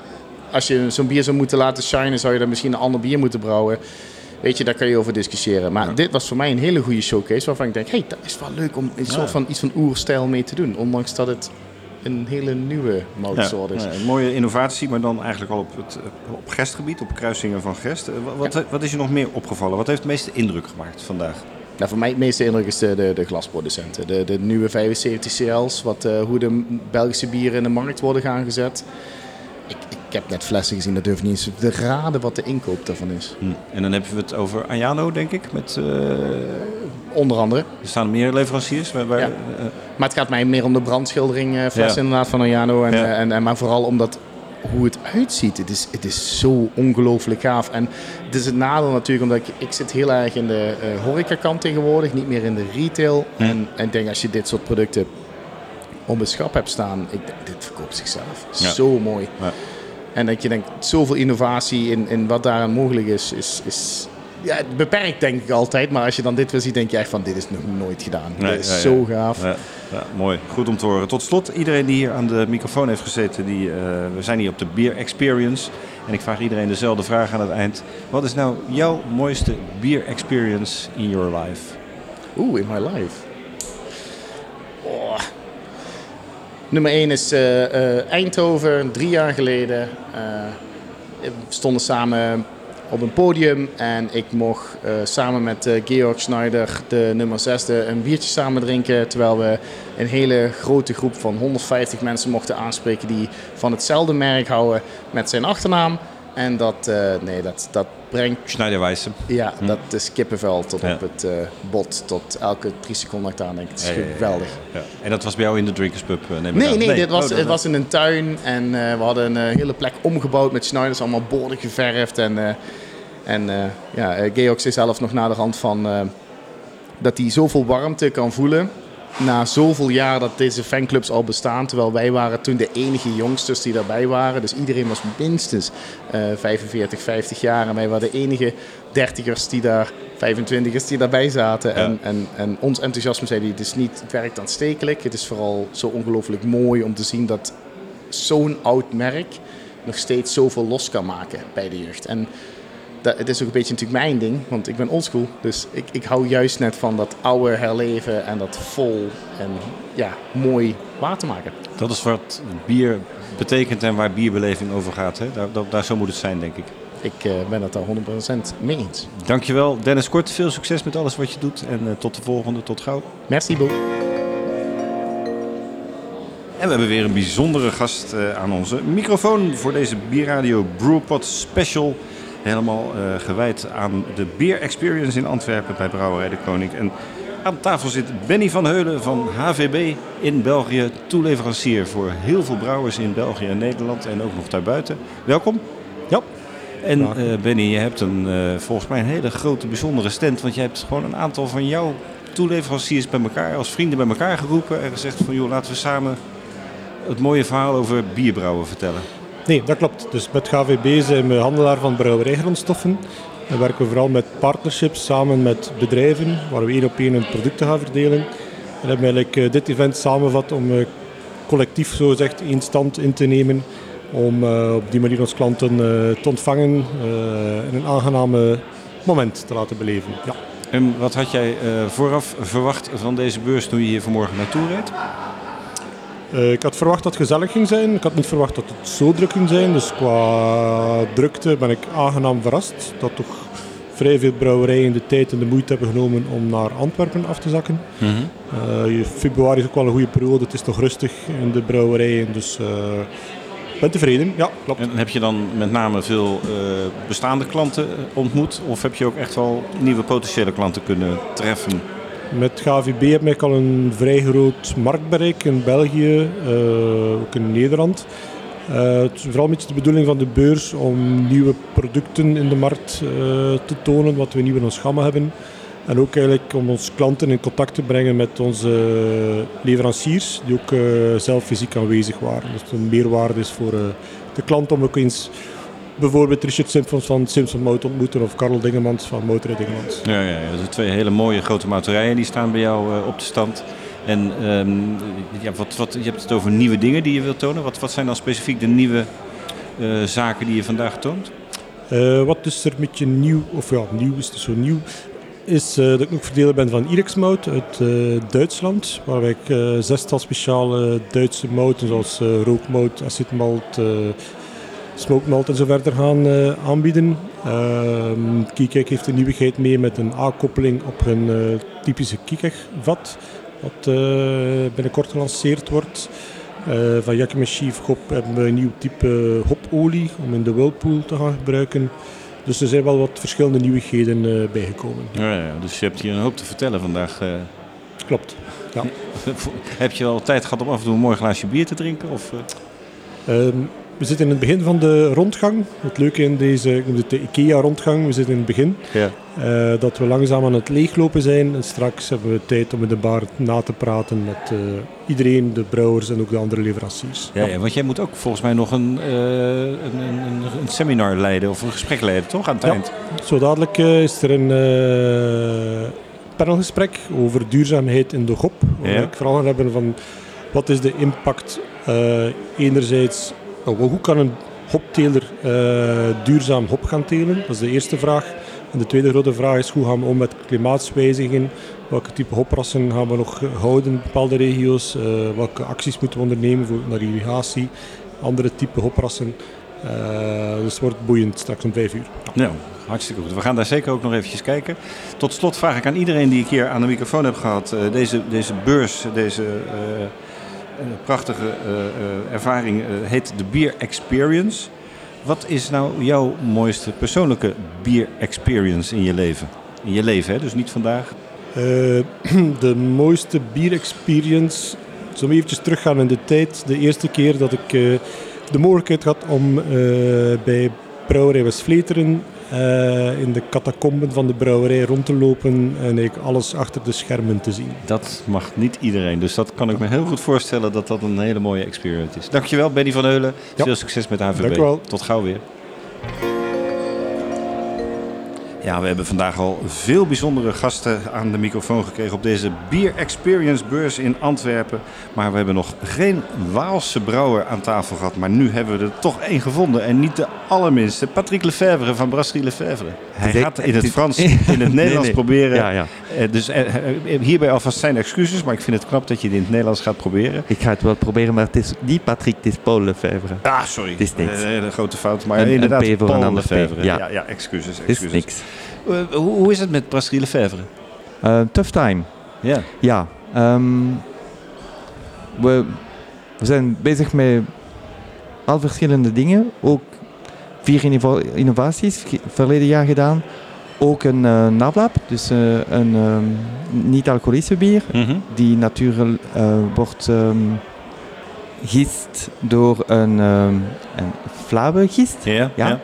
als je zo'n bier zou moeten laten shinen, zou je dan misschien een ander bier moeten brouwen. Weet je, daar kan je over discussiëren. Maar dit was voor mij een hele goede showcase waarvan ik denk, hey, dat is wel leuk om een soort van iets van oerstijl mee te doen. Ondanks dat het een hele nieuwe moutsoort is. Ja, een mooie innovatie, maar dan eigenlijk al op het op gestgebied, op kruisingen van gest. Eh, Wat, wat, wat is je nog meer opgevallen? Wat heeft het meeste indruk gemaakt vandaag? Nou, voor mij het meeste indruk is de, de, de glasproducenten. De, de nieuwe 75 CL's, wat, eh, hoe de Belgische bieren in de markt worden gaan gezet. Ik, heb net flessen gezien, dat durf niet eens te raden wat de inkoop daarvan is. Hm. En dan hebben we het over Ayano, denk ik. Met, eh, Onder andere. Er staan meer leveranciers. Waar, waar, Ja. eh, Maar het gaat mij meer om de brandschildering eh, fles Ja. inderdaad van Ayano. En, Ja. en, en, maar vooral omdat hoe het uitziet. Het is, het is zo ongelooflijk gaaf. En het is het nadeel natuurlijk omdat ik, ik zit heel erg in de eh horecakant tegenwoordig. Niet meer in de retail. Hm. En, en ik denk als je dit soort producten op een schap hebt staan. Ik dit verkoopt zichzelf. Zo mooi. En dat je denkt, zoveel innovatie in, in wat daaraan mogelijk is, is, is ja, beperkt denk ik altijd. Maar als je dan dit weer ziet, denk je echt van, dit is nog nooit gedaan. Nee, dit is ja, ja. zo gaaf. Ja, ja, mooi. Goed om te horen. Tot slot, iedereen die hier aan de microfoon heeft gezeten, die, eh, we zijn hier op de Beer Experience. En ik vraag iedereen dezelfde vraag aan het eind. Wat is nou jouw mooiste beer experience in your life? Oeh, in my life. Oh. Nummer 1 is eh, eh, Eindhoven, drie jaar geleden. Eh, we stonden samen op een podium en ik mocht eh, samen met eh, Georg Schneider, de nummer 6, een biertje samen drinken. Terwijl we een hele grote groep van 150 mensen mochten aanspreken die van hetzelfde merk houden met zijn achternaam. En dat, eh, nee, dat, dat brengt Schneiderwijze. ja, dat is kippenvel tot Ja. op het eh, bot. Tot elke drie seconden dat ik aan denk. Het is Ja, ja, ja, geweldig. ja. En dat was bij jou in de Drinkers Pub? eh, neem ik Nee, aan. nee, dit was, Oh, het was in een tuin. En eh, we hadden een hele plek omgebouwd met Schneiders. Allemaal borden geverfd. En, eh, en eh, ja, Georg zei zelf nog na de hand van... eh, dat hij zoveel warmte kan voelen... Na zoveel jaar dat deze fanclubs al bestaan. Terwijl wij waren toen de enige jongsters die daarbij waren. Dus iedereen was minstens eh 45, 50 jaar. En wij waren de enige dertigers die daar, 25ers die daarbij zaten. En, en, en ons enthousiasme zei hij, het is niet, het werkt aanstekelijk. Het is vooral zo ongelooflijk mooi om te zien dat zo'n oud merk nog steeds zoveel los kan maken bij de jeugd. En dat, het is ook een beetje natuurlijk mijn ding, want ik ben oldschool. Dus ik, ik hou juist net van dat oude herleven en dat vol en ja, mooi water maken. Dat is wat bier betekent en waar bierbeleving over gaat. Hè? Daar, daar, daar zo moet het zijn, denk ik. Ik eh, ben het daar 100% mee eens. Dankjewel, Dennis Kort. Veel succes met alles wat je doet. En eh, tot de volgende. Tot gauw. Merci, Bo. En we hebben weer een bijzondere gast eh, aan onze microfoon voor deze Bierradio Brewpot Special. Helemaal eh, gewijd aan de Beer Experience in Antwerpen bij Brouwerij de Koning. En aan tafel zit Benny van Heulen van HVB in België. Toeleverancier voor heel veel brouwers in België en Nederland en ook nog daarbuiten. Welkom. Ja. En eh, Benny, je hebt een, eh, volgens mij een hele grote bijzondere stand. Want je hebt gewoon een aantal van jouw toeleveranciers bij elkaar, als vrienden bij elkaar geroepen. En gezegd van joh, laten we samen het mooie verhaal over bierbrouwen vertellen. Nee, dat klopt. Dus met GVB zijn we handelaar van brouwerijgrondstoffen. En werken we vooral met partnerships samen met bedrijven, waar we één op één hun producten gaan verdelen. En hebben we eigenlijk eh, dit event samengevat om eh, collectief zo gezegd één stand in te nemen. Om eh, op die manier onze klanten te ontvangen en een aangename moment te laten beleven. Ja. En wat had jij vooraf verwacht van deze beurs toen je hier vanmorgen naartoe reed? Eh, ik had verwacht dat het gezellig ging zijn. Ik had niet verwacht dat het zo druk ging zijn. Dus qua drukte ben ik aangenaam verrast. Dat toch vrij veel brouwerijen de tijd en de moeite hebben genomen om naar Antwerpen af te zakken. Mhm. Eh, februari is ook wel een goede periode. Het is nog rustig in de brouwerijen. Dus eh, ik ben tevreden. Ja, klopt. En heb je dan met name veel bestaande klanten ontmoet? Of heb je ook echt wel nieuwe potentiële klanten kunnen treffen? Met GVB heb ik al een vrij groot marktbereik in België, eh, ook in Nederland. Eh, het is vooral beetje de bedoeling van de beurs om nieuwe producten in de markt eh, te tonen, wat we nieuw in ons gamma hebben. En ook eigenlijk om onze klanten in contact te brengen met onze leveranciers, die ook zelf fysiek aanwezig waren. Dus een meerwaarde is voor de klant om ook eens bijvoorbeeld Richard Simpsons van Simpson Mout te ontmoeten of Karel Dingemans van Motorrij Dingemans. Ja, ja. Dat zijn twee hele mooie grote mouterijen die staan bij jou eh, op de stand. En ehm, ja, wat, wat, je hebt het over nieuwe dingen die je wilt tonen. Wat, wat zijn dan specifiek de nieuwe eh, zaken die je vandaag toont? Eh, wat is er een beetje nieuw, of ja, nieuw is het zo nieuw, is dat ik ook verdeler ben van Irex Mout uit Duitsland, waar wij eh, zestal speciale Duitse mouten zoals rookmout, acetmalt, eh smokemalt en zo verder gaan eh, aanbieden. Ehm Kikek heeft een nieuwigheid mee met een aankoppeling op hun eh, typische Kikek-vat, wat eh, binnenkort gelanceerd wordt. Van Yakima Chief Hop hebben we een nieuw type hopolie om in de whirlpool te gaan gebruiken. Dus er zijn wel wat verschillende nieuwigheden eh, bijgekomen. Ja, ja, dus je hebt hier een hoop te vertellen vandaag. Klopt, ja. *laughs* Heb je al tijd gehad om af en toe een mooi glaasje bier te drinken? Of, eh? We zitten in het begin van de rondgang. Het leuke in deze, ik noem het de IKEA-rondgang, we zitten in het begin. Ja. Eh, dat we langzaam aan het leeglopen zijn. En straks hebben we tijd om in de bar na te praten met eh, iedereen, de brouwers en ook de andere leveranciers. Ja, ja, want jij moet ook volgens mij nog een, eh, een, een, een, een seminar leiden of een gesprek leiden, toch? Aan het Ja. eind. Zo dadelijk is er een panelgesprek over duurzaamheid in de hop. Waar Ja. ik vooral gaan hebben van wat is de impact enerzijds, hoe kan een hopteler eh, duurzaam hop gaan telen? Dat is de eerste vraag. En de tweede grote vraag is hoe gaan we om met klimaatswijziging? Welke type hoprassen gaan we nog houden in bepaalde regio's? Eh, welke acties moeten we ondernemen voor, naar irrigatie? Andere type hoprassen. Eh, dus het wordt boeiend straks om vijf uur. Nou, hartstikke goed. We gaan daar zeker ook nog eventjes kijken. Tot slot vraag ik aan iedereen die ik hier aan de microfoon heb gehad. eh, deze, deze beurs, deze eh, eh, prachtige eh, eh, ervaring eh, heet de Beer Experience. Wat is nou jouw mooiste persoonlijke beer experience in je leven? In je leven, hè? dus niet vandaag. *clears throat* De mooiste bier-experience. Zullen we eventjes teruggaan in de tijd. De eerste keer dat ik de mogelijkheid had om bij Brouwerij West-Vleteren eh, in de catacomben van de brouwerij rond te lopen en ik alles achter de schermen te zien. Dat mag niet iedereen, dus dat kan ik me heel goed voorstellen dat dat een hele mooie experience is. Dankjewel Benny van Heulen. Veel succes met HVB. Dank u wel. Tot gauw weer. Ja, we hebben vandaag al veel bijzondere gasten aan de microfoon gekregen op deze Beer Experience beurs in Antwerpen. Maar we hebben nog geen Waalse brouwer aan tafel gehad. Maar nu hebben we er toch één gevonden. En niet de allerminste. Patrick Lefevre van Brasserie Lefevre. Hij gaat in het *laughs* Frans, in het Nederlands nee. proberen. Ja, ja. Eh, Dus eh, eh, hierbij alvast zijn excuses. Maar ik vind het knap dat je het in het Nederlands gaat proberen. Ik ga het wel proberen, maar het is niet Patrick, het is Paul Lefevre. Ah, sorry. Het is niks. Een grote fout. Maar Een- inderdaad, Paul een ander P, Lefevre. ja. Ja, ja, excuses. Het is excuses. niks. Eh, hoe, is het met Brasserie Lefevre? Eh, tough time. Ja. Ja. ehm, we, we zijn bezig met al verschillende dingen. Ook vier innova- innovaties verleden jaar gedaan. Ook een nablab, dus een ehm, niet-alcoholische bier. Mhm. Die natuurlijk wordt ehm gist door een, ehm een flauwe gist. Ja, ja.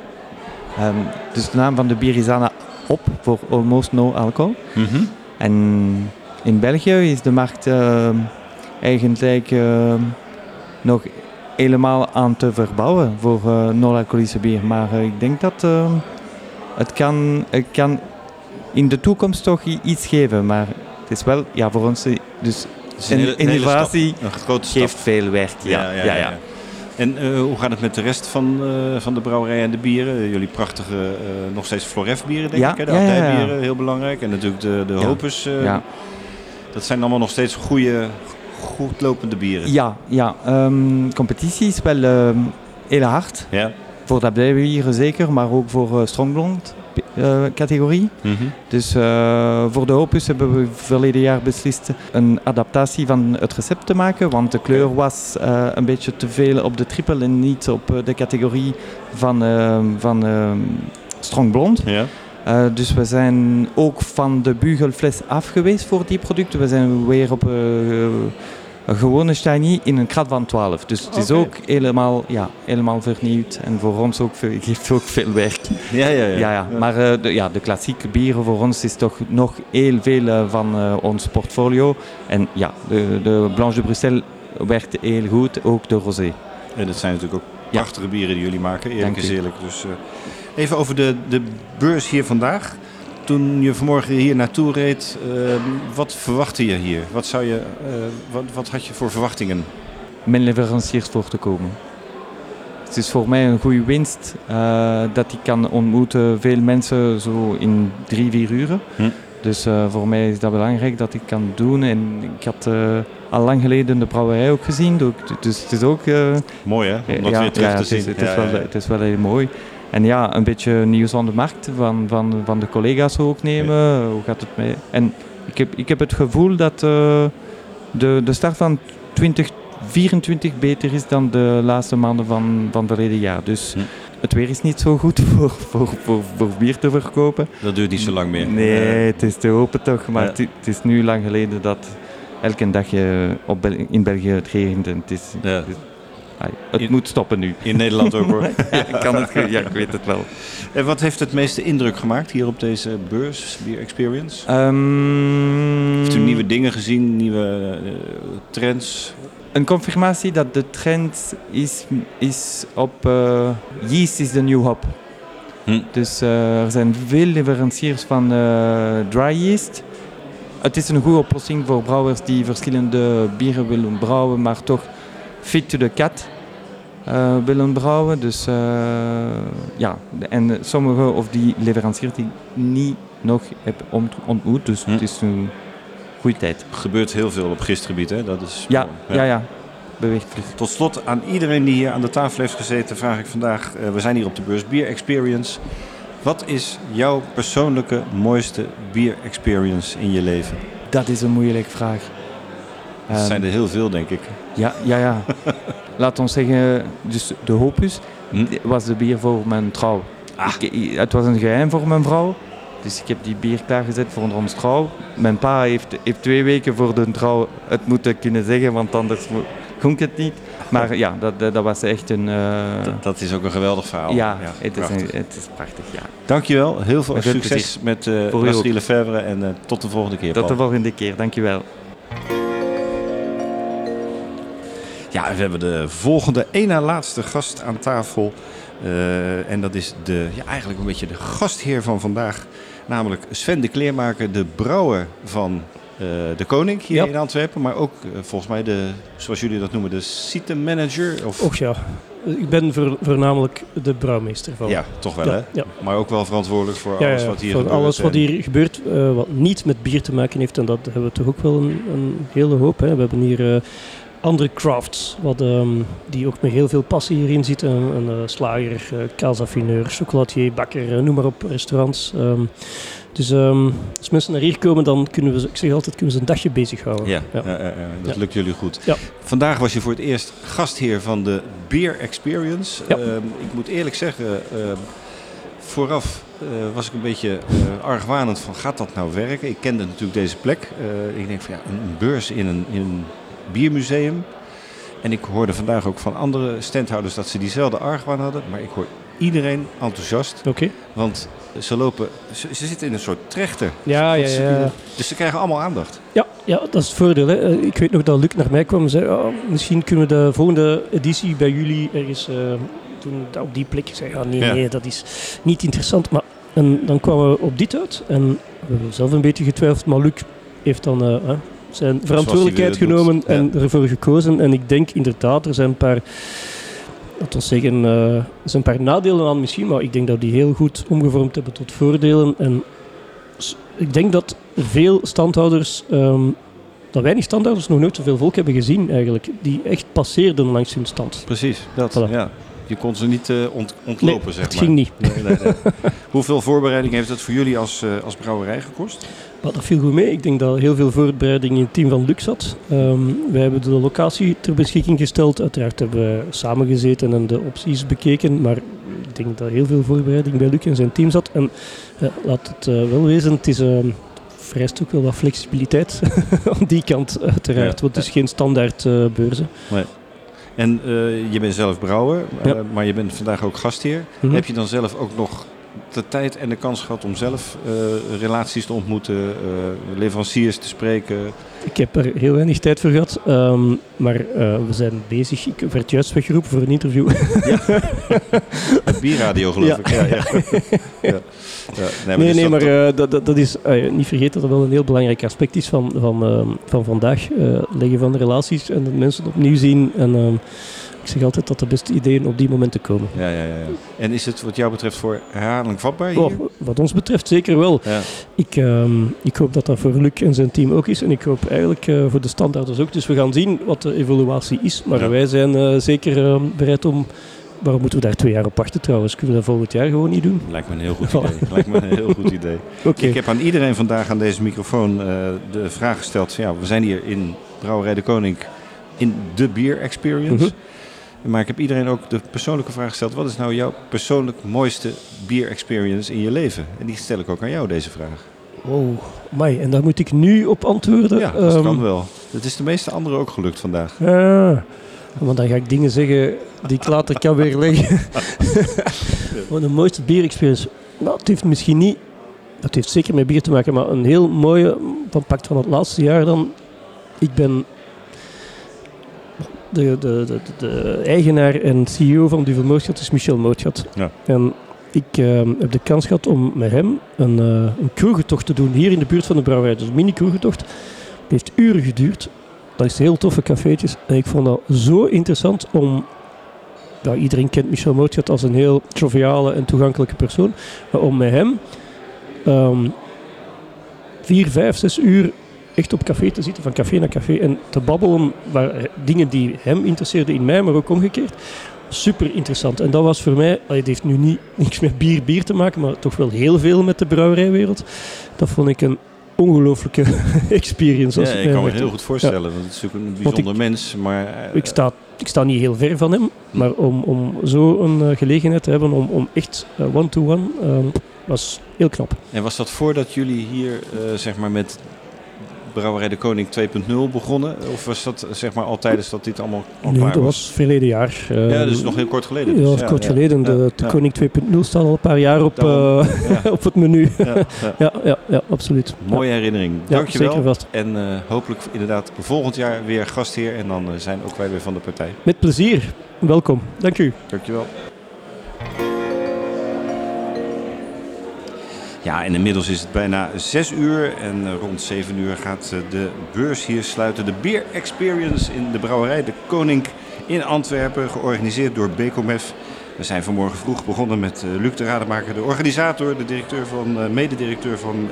Dus de naam van de bier is Anna op voor almost no alcohol. Mhm. En in België is de markt ehm, eigenlijk ehm, nog helemaal aan te verbouwen voor eh non-alcoholische bier. Maar eh, ik denk dat het, kan, het kan in de toekomst toch iets geven. Maar het is wel, ja, voor ons, eh, dus een een innovatie een geeft veel werk. Ja, ja, ja. En eh, hoe gaat het met de rest van, eh, van de brouwerij en de bieren? Jullie prachtige, eh, nog steeds Floref bieren, denk Ja, ik. Hè? De ja, abdijbieren, heel belangrijk. En natuurlijk de, de Ja. Dat zijn allemaal nog steeds goede, goed lopende bieren. Ja, ja. ehm, competitie is wel ehm, heel hard. Ja. Voor de abdijbieren zeker, maar ook voor Strongblond eh, categorie. Mhm. Dus eh, voor de Opus hebben we verleden jaar beslist een adaptatie van het recept te maken. Want de kleur was eh, een beetje te veel op de triple en niet op de categorie van, ehm, van ehm, Strong Blond. Ja. Dus we zijn ook van de bugelfles af geweest voor die producten. We zijn weer op een gewone Steiny in een krat van 12. Dus het is ook helemaal, ja, helemaal vernieuwd. En voor ons ook veel, *laughs* geeft ook veel werk. Ja, ja, ja. ja, ja. Maar eh, de, ja, de klassieke bieren voor ons is toch nog heel veel eh, van eh, ons portfolio. En ja, de, de Blanche de Bruxelles werkt heel goed, ook de rosé. En dat zijn natuurlijk ook prachtige bieren die jullie maken, eerlijk is eerlijk. Dus, even over de, de beurs hier vandaag. Toen je vanmorgen hier naartoe reed, eh, wat verwachtte je hier? Wat, zou je, eh, wat, wat had je voor verwachtingen? Mijn leveranciers voor te komen. Het is voor mij een goede winst eh, dat ik kan ontmoeten veel mensen zo in drie, vier uren. Hm. Dus voor mij is dat belangrijk dat ik kan doen. En ik had al lang geleden de brouwerij ook gezien. dus- het is ook... Mooi hè, om dat ja, weer terug ja, te het is, zien. Het is, Ja, wel, het is wel heel mooi. En ja, een beetje nieuws aan de markt van, van, van de collega's ook nemen. Hoe gaat het mee? En ik heb, ik heb het gevoel dat eh, de, de start van 24 beter is dan de laatste maanden van, van verleden jaar. Dus het weer is niet zo goed *laughs* voor, voor, voor, voor bier te verkopen. Dat duurt niet zo lang meer. Nee, Eh, het is te hopen toch. Maar Ja. het, het is nu lang geleden dat elke dag je op Bel- in België het regent. En het is, het, is- het moet stoppen nu. In Nederland ook hoor. *laughs* ja, ik kan het, ja, ik weet het wel. En wat heeft het meeste indruk gemaakt hier op deze beurs, Beer Experience? Ehm, Heeft u nieuwe dingen gezien, nieuwe eh, trends? Een confirmatie dat de trend is, is op eh, yeast is the new hop. Dus eh, er zijn veel leveranciers van eh, dry yeast. Het is een goede oplossing voor brouwers die verschillende bieren willen brouwen, maar toch fit to the cat willen brouwen. Dus eh, ja, en sommige of die leveranciers die ik niet nog heb ont- ontmoet, dus het is een goede tijd. Er gebeurt heel veel op gistgebied, hè? Dat is Ja, ja, ja. Beweegt Tot slot aan iedereen die hier aan de tafel heeft gezeten, vraag ik vandaag, eh, we zijn hier op de beurs Beer Experience. Wat is jouw persoonlijke mooiste bier experience in je leven? Dat is een moeilijke vraag. Dat Ehm, zijn er heel veel, denk ik. Ja, ja, ja. *laughs* Laat ons zeggen, dus de Hopus Hm? was de bier voor mijn trouw. Ah. Ik- het was een geheim voor mijn vrouw. Dus ik heb die bier klaargezet voor onze trouw. Mijn pa heeft, heeft twee weken voor de trouw het moeten kunnen zeggen, want anders kon ik het niet. Maar ja, dat, dat, was echt een... eh, Dat, dat is ook een geweldig verhaal. ja, het, is een, het is prachtig, ja. Dankjewel, heel veel Met succes met uh, ook. Lefebvre en eh, tot de volgende keer. Tot de volgende keer, dankjewel. Ja, we hebben de volgende, één na laatste gast aan tafel. Eh, en dat is de, ja, eigenlijk een beetje de gastheer van vandaag. Namelijk Sven de Kleermaker, de brouwer van eh, de Koning hier Ja. in Antwerpen. Maar ook eh, volgens mij de, zoals jullie dat noemen, de site manager. Of... Och ja, ik ben voor- voornamelijk de brouwmeester van. Ja, toch wel Ja, hè? ja. Maar ook wel verantwoordelijk voor alles wat hier voor gebeurt. alles wat hier gebeurt, wat niet met bier te maken heeft. En dat hebben we toch ook wel een, een hele hoop. Hè. We hebben hier andere crafts, wat, ehm, die ook met heel veel passie hierin zitten. Een, een eh, slager, kaasaffineur, chocolatier, bakker, eh, noem maar op, restaurants. Ehm, dus ehm, als mensen naar hier komen, dan kunnen we, ik zeg altijd, kunnen ze een dagje bezighouden. Ja, ja. ja, ja, dat lukt jullie goed. Ja. Vandaag was je voor het eerst gastheer van de Beer Experience. Ik moet eerlijk zeggen, vooraf was ik een beetje eh, argwanend van gaat dat nou werken? Ik kende natuurlijk deze plek. Ik denk van ja, een, een beurs in een, in een biermuseum. En ik hoorde vandaag ook van andere standhouders dat ze diezelfde argwaan hadden. Maar ik hoor iedereen enthousiast. Oké. Want ze lopen, ze, ze zitten in een soort trechter. Ja, ja, ja. Dus ze krijgen allemaal aandacht. Ja, ja, dat is het voordeel. Hè. Eh, Ik weet nog dat Luc naar mij kwam en zei, "Oh, misschien kunnen we de volgende editie bij jullie ergens eh, doen op die plek. Ik zei, ja, nee, Ja. nee, dat is niet interessant. Maar, en dan kwamen we op dit uit en we hebben zelf een beetje getwijfeld, maar Luc heeft dan eh, zijn verantwoordelijkheid het genomen en ervoor gekozen. En ik denk inderdaad, er zijn een paar, laten we zeggen, eh, er zijn een paar nadelen aan misschien, maar ik denk dat die heel goed omgevormd hebben tot voordelen. En ik denk dat veel standhouders, ehm, dat weinig standhouders nog nooit zoveel volk hebben gezien eigenlijk, die echt passeerden langs hun stand. Precies, dat. Voilà. Ja. Je kon ze niet ont- ontlopen, Nee, zeg het maar. ging niet. Nee, nee, nee. *laughs* Hoeveel voorbereiding heeft het voor jullie als, eh, als brouwerij gekost? Maar dat viel goed mee. Ik denk dat heel veel voorbereiding in het team van Lux zat. Ehm, wij hebben de locatie ter beschikking gesteld. Uiteraard hebben we samengezeten en de opties bekeken. Maar ik denk dat heel veel voorbereiding bij Luc en zijn team zat. En eh, laat het eh, wel wezen, het is... ehm vereist ook wel wat flexibiliteit *laughs* aan die kant uiteraard. Ja. Want het is geen standaard eh, beurzen. Nee. En je bent zelf brouwer, Ja. maar je bent vandaag ook gastheer. Mhm. Heb je dan zelf ook nog de tijd en de kans gehad om zelf eh, relaties te ontmoeten, eh, leveranciers te spreken? Ik heb er heel weinig tijd voor gehad, ehm, maar eh, we zijn bezig. Ik werd juist weggeroepen voor een interview. Met *laughs* bierradio geloof Ja. ik. Ja, ja. *laughs* ja. Ja, Nee, dus nee, dat- maar dat, dat, dat is eh, niet vergeten dat dat wel een heel belangrijk aspect is van, van, ehm, van vandaag. eh, leggen van relaties en dat mensen opnieuw zien. En ehm, ik zeg altijd dat de beste ideeën op die momenten komen. Ja, ja, ja. En is het wat jou betreft voor herhaling vatbaar hier? Oh, wat ons betreft zeker wel. Ja. Ik, ehm, ik hoop dat dat voor Luc en zijn team ook is. En ik hoop eigenlijk eh, voor de standaarders ook. Dus we gaan zien wat de evaluatie is. Maar Ja. wij zijn eh, zeker ehm, bereid om... Waarom moeten we daar twee jaar op wachten trouwens? Kunnen we dat volgend jaar gewoon niet doen? Lijkt me een heel goed idee. Lijkt me een heel goed idee. *laughs* Ik heb aan iedereen vandaag aan deze microfoon eh, de vraag gesteld. Ja, we zijn hier in Brouwerij de Koning in de Beer Experience. Mhm. Maar ik heb iedereen ook de persoonlijke vraag gesteld. Wat is nou jouw persoonlijk mooiste Beer Experience in je leven? En die stel ik ook aan jou, deze vraag. Wow, mij. En daar moet ik nu op antwoorden. Ja, dat Ehm, kan wel. Het is de meeste anderen ook gelukt vandaag. Ja, want dan ga ik dingen zeggen die ik later kan weerleggen. *laughs* Wat de mooiste bierexperience. Nou, het heeft misschien niet, dat heeft zeker met bier te maken, maar een heel mooie, van pakt van het laatste jaar dan. Ik ben de, de, de, de eigenaar en CEO van Duvel Mootschat is Michel Mootschat. Ja. En ik ehm, heb de kans gehad om met hem een, eh een kroegentocht te doen hier in de buurt van de brouwerij. Dus een mini-kroegentocht. Het heeft uren geduurd. Dat is heel toffe cafeetjes. En ik vond dat zo interessant om... Iedereen kent Michel Mootschat als een heel joviale en toegankelijke persoon. Maar om met hem ehm, vier, vijf, zes uur echt op café te zitten, van café naar café. En te babbelen waar eh, dingen die hem interesseerden in mij, maar ook omgekeerd. Super interessant. En dat was voor mij, het heeft nu niet *laughs* niks met bier, bier te maken, maar toch wel heel veel met de brouwerijwereld. Dat vond ik een ongelooflijke *laughs* experience. Ja, ik kan me heel goed voorstellen. Ja. Want het is natuurlijk een ik- bijzonder mens. Maar eh, Ik sta, ik sta niet heel ver van hem, maar om, om zo een eh, gelegenheid te hebben om, om echt one-to-one, eh, was heel knap. En was dat voordat jullie hier zeg maar met Brouwerij de Koning 2.0 begonnen? Of was dat zeg maar al tijdens dat dit allemaal al Nee, dat was verleden jaar. eh, Ja, dus nog heel kort geleden Ja, dus. Ja, kort ja. geleden. De, de. Koning 2.0 staat al een paar jaar op, eh, *laughs* op het menu. Ja, Ja, *laughs* ja. absoluut. Mooie herinnering. Dankjewel. zeker vast. En eh, hopelijk inderdaad volgend jaar weer gastheer. En dan zijn ook wij weer van de partij. Met plezier. Welkom. Dank u. Dankjewel. Ja, en inmiddels is het bijna 6 uur en rond 7 uur gaat eh, de beurs hier sluiten. De Beer Experience in de brouwerij De Koning in Antwerpen, georganiseerd door Becomef. We zijn vanmorgen vroeg begonnen met eh, Luc de Rademaker, de organisator, de directeur van, eh, mededirecteur van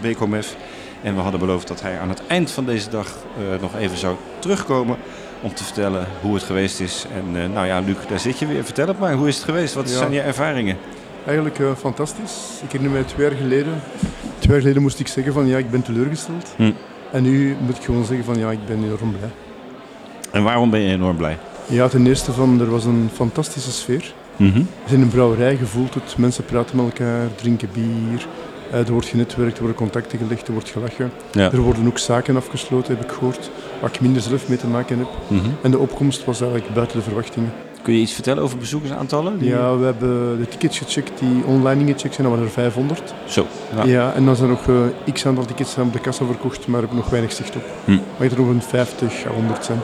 Becomef. En we hadden beloofd dat hij aan het eind van deze dag nog even zou terugkomen om te vertellen hoe het geweest is. En nou ja, Luc, daar zit je weer. Vertel het maar, hoe is het geweest? Wat Ja. zijn je ervaringen? Eigenlijk eh, fantastisch. Ik herinner mij twee jaar geleden. Twee jaar geleden moest ik zeggen van ja, ik ben teleurgesteld. Hm. En nu moet ik gewoon zeggen van ja, ik ben enorm blij. En waarom ben je enorm blij? Ja, ten eerste van er was een fantastische sfeer. We zijn in een brouwerij, je voelt het. Mensen praten met elkaar, drinken bier. Eh, er wordt genetwerkt, er worden contacten gelegd, er wordt gelachen. Ja. Er worden ook zaken afgesloten, heb ik gehoord, waar ik minder zelf mee te maken heb. Mhm. En de opkomst was eigenlijk buiten de verwachtingen. Kun je iets vertellen over bezoekersaantallen? Die- Ja, we hebben de tickets gecheckt die online ingecheckt zijn, dat waren er 500. Zo, ja. Ja, en dan zijn er nog eh, x aantal tickets aan op de kassa verkocht, maar heb ik nog weinig zicht op. Hm. Maar er nog een 50 à 100 zijn.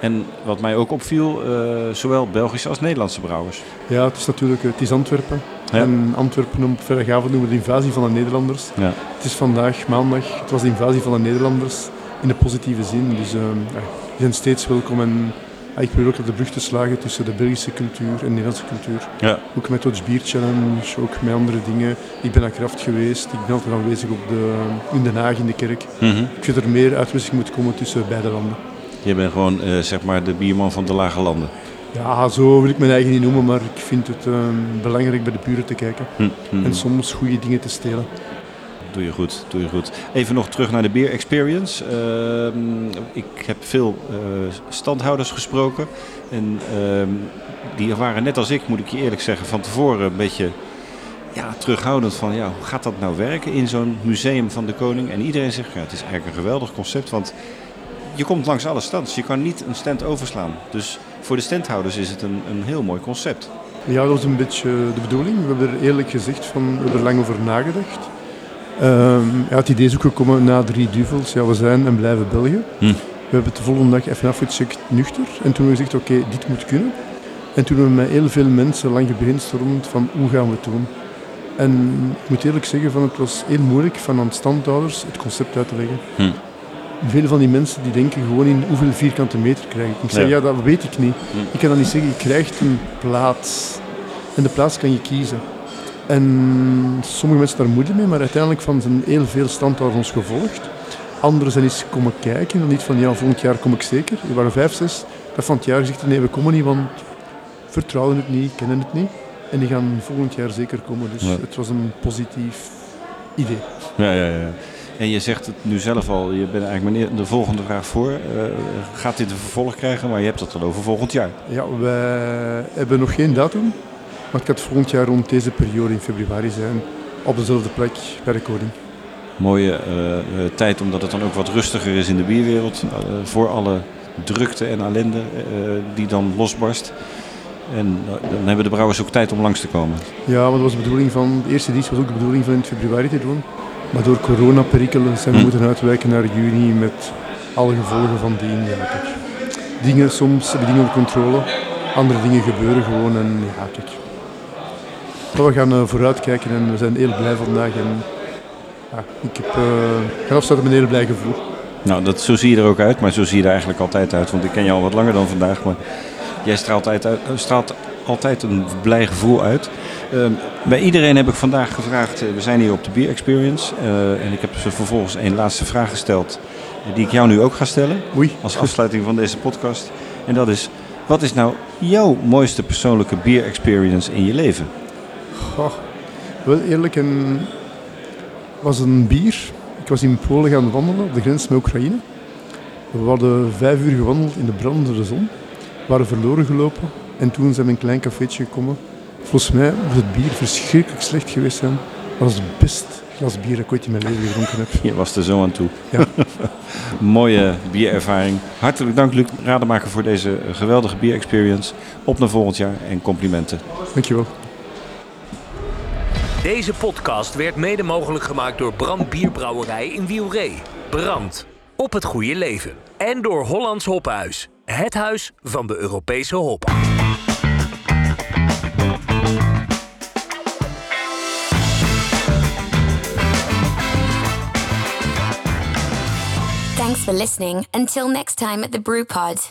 En wat mij ook opviel, eh, zowel Belgische als Nederlandse brouwers. Ja, het is natuurlijk het is Antwerpen. Ja. En Antwerpen op vrijdagavond noemen we de invasie van de Nederlanders. Ja. Het is vandaag, maandag, het was de invasie van de Nederlanders in de positieve zin. Dus eh, ja, die zijn steeds welkom en ik probeer ook de brug te slagen tussen de Belgische cultuur en de Nederlandse cultuur. Ja. Ook met Dutch Beer Challenge, ook met andere dingen. Ik ben naar Kraft geweest, ik ben altijd aanwezig op de, in Den Haag in de kerk. Mhm. Ik vind er meer uitwisseling moet komen tussen beide landen. Je bent gewoon eh, zeg maar de bierman van de lage landen. Ja, zo wil ik mijn eigen niet noemen, maar ik vind het eh, belangrijk bij de buren te kijken. Hm, hm. En soms goede dingen te stelen. Doe je goed, doe je goed. Even nog terug naar de Beer Experience. Ehm, ik heb veel eh, standhouders gesproken. En ehm, die waren net als ik, moet ik je eerlijk zeggen, van tevoren een beetje ja, terughoudend van ja, hoe gaat dat nou werken in zo'n museum van de koning? En iedereen zegt ja, het is eigenlijk een geweldig concept, want je komt langs alle stands. Je kan niet een stand overslaan. Dus voor de standhouders is het een, een heel mooi concept. Ja, dat was een beetje de bedoeling. We hebben er eerlijk gezegd van, we hebben er lang over nagedacht. Ehm, ja, het idee is ook gekomen na drie duvels. Ja, we zijn en blijven België. Hm. We hebben het de volgende dag even afgecheckt, nuchter. En toen hebben we gezegd, oké, dit moet kunnen. En toen hebben we met heel veel mensen lang gebrainstormd van hoe gaan we het doen. En ik moet eerlijk zeggen, van, het was heel moeilijk van aan standhouders het concept uit te leggen. Hm. Veel van die mensen die denken gewoon in hoeveel vierkante meter krijg ik. Ik zeg, Ja. ja, dat weet ik niet. Hm. Ik kan dan niet zeggen, je krijgt een plaats. En de plaats kan je kiezen. En sommige mensen daar moeite mee, maar uiteindelijk van zijn heel veel standhouders ons gevolgd. Anderen zijn eens komen kijken en niet van, ja, volgend jaar kom ik zeker. Er waren vijf, zes. Dat van het jaar gezegd, nee, we komen niet, want vertrouwen het niet, kennen het niet. En die gaan volgend jaar zeker komen. Dus Ja. het was een positief idee. Ja, ja, ja. En je zegt het nu zelf al, je bent eigenlijk meneer de volgende vraag voor. Uh, gaat dit een vervolg krijgen? Maar je hebt het al over volgend jaar. Ja, wij hebben nog geen datum. Maar het gaat volgend jaar rond deze periode in februari zijn. Op dezelfde plek bij de koning. Mooie uh, tijd omdat het dan ook wat rustiger is in de bierwereld. Uh, voor alle drukte en ellende die dan losbarst. En dan hebben de brouwers ook tijd om langs te komen. Ja, dat was de bedoeling van, de eerste editie was ook de bedoeling van in februari te doen. Maar door coronaperikelen zijn we hm. moeten uitwijken naar juni met alle gevolgen van dien. Ja, kijk. Dingen, soms hebben dingen onder controle, andere dingen gebeuren gewoon en ja, kijk. Maar we gaan uh, vooruitkijken en we zijn heel blij vandaag. En, ja, ik heb, uh, afsluiten met een heel blij gevoel. Nou, dat, zo zie je er ook uit, maar zo zie je er eigenlijk altijd uit. Want ik ken je al wat langer dan vandaag, maar jij straalt, uit, straalt altijd een blij gevoel uit. Uh, bij iedereen heb ik vandaag gevraagd, uh, we zijn hier op de Beer Experience. Uh, en ik heb ze vervolgens een laatste vraag gesteld, die ik jou nu ook ga stellen. Oei. Als afsluiting van deze podcast. En dat is, wat is nou jouw mooiste persoonlijke Beer Experience in je leven? Goh, wel eerlijk, een, was een bier. Ik was in Polen gaan wandelen op de grens met Oekraïne. We hadden vijf uur gewandeld in de brandende zon. We waren verloren gelopen. En toen zijn we in een klein cafeetje gekomen. Volgens mij moet het bier verschrikkelijk slecht geweest zijn. Dat was het beste glas bier dat ik ooit in mijn leven gedronken heb. Je was er zo aan toe. Ja. *laughs* Mooie bierervaring. Hartelijk dank Luc Rademaker voor deze geweldige bierexperience. Op naar volgend jaar en complimenten. Dankjewel. Deze podcast werd mede mogelijk gemaakt door Brand Bierbrouwerij in Wielree. Brand. Op het goede leven. En door Hollands Hophuis. Het huis van de Europese hop. Thanks for listening. Until next time at the Brew Pod.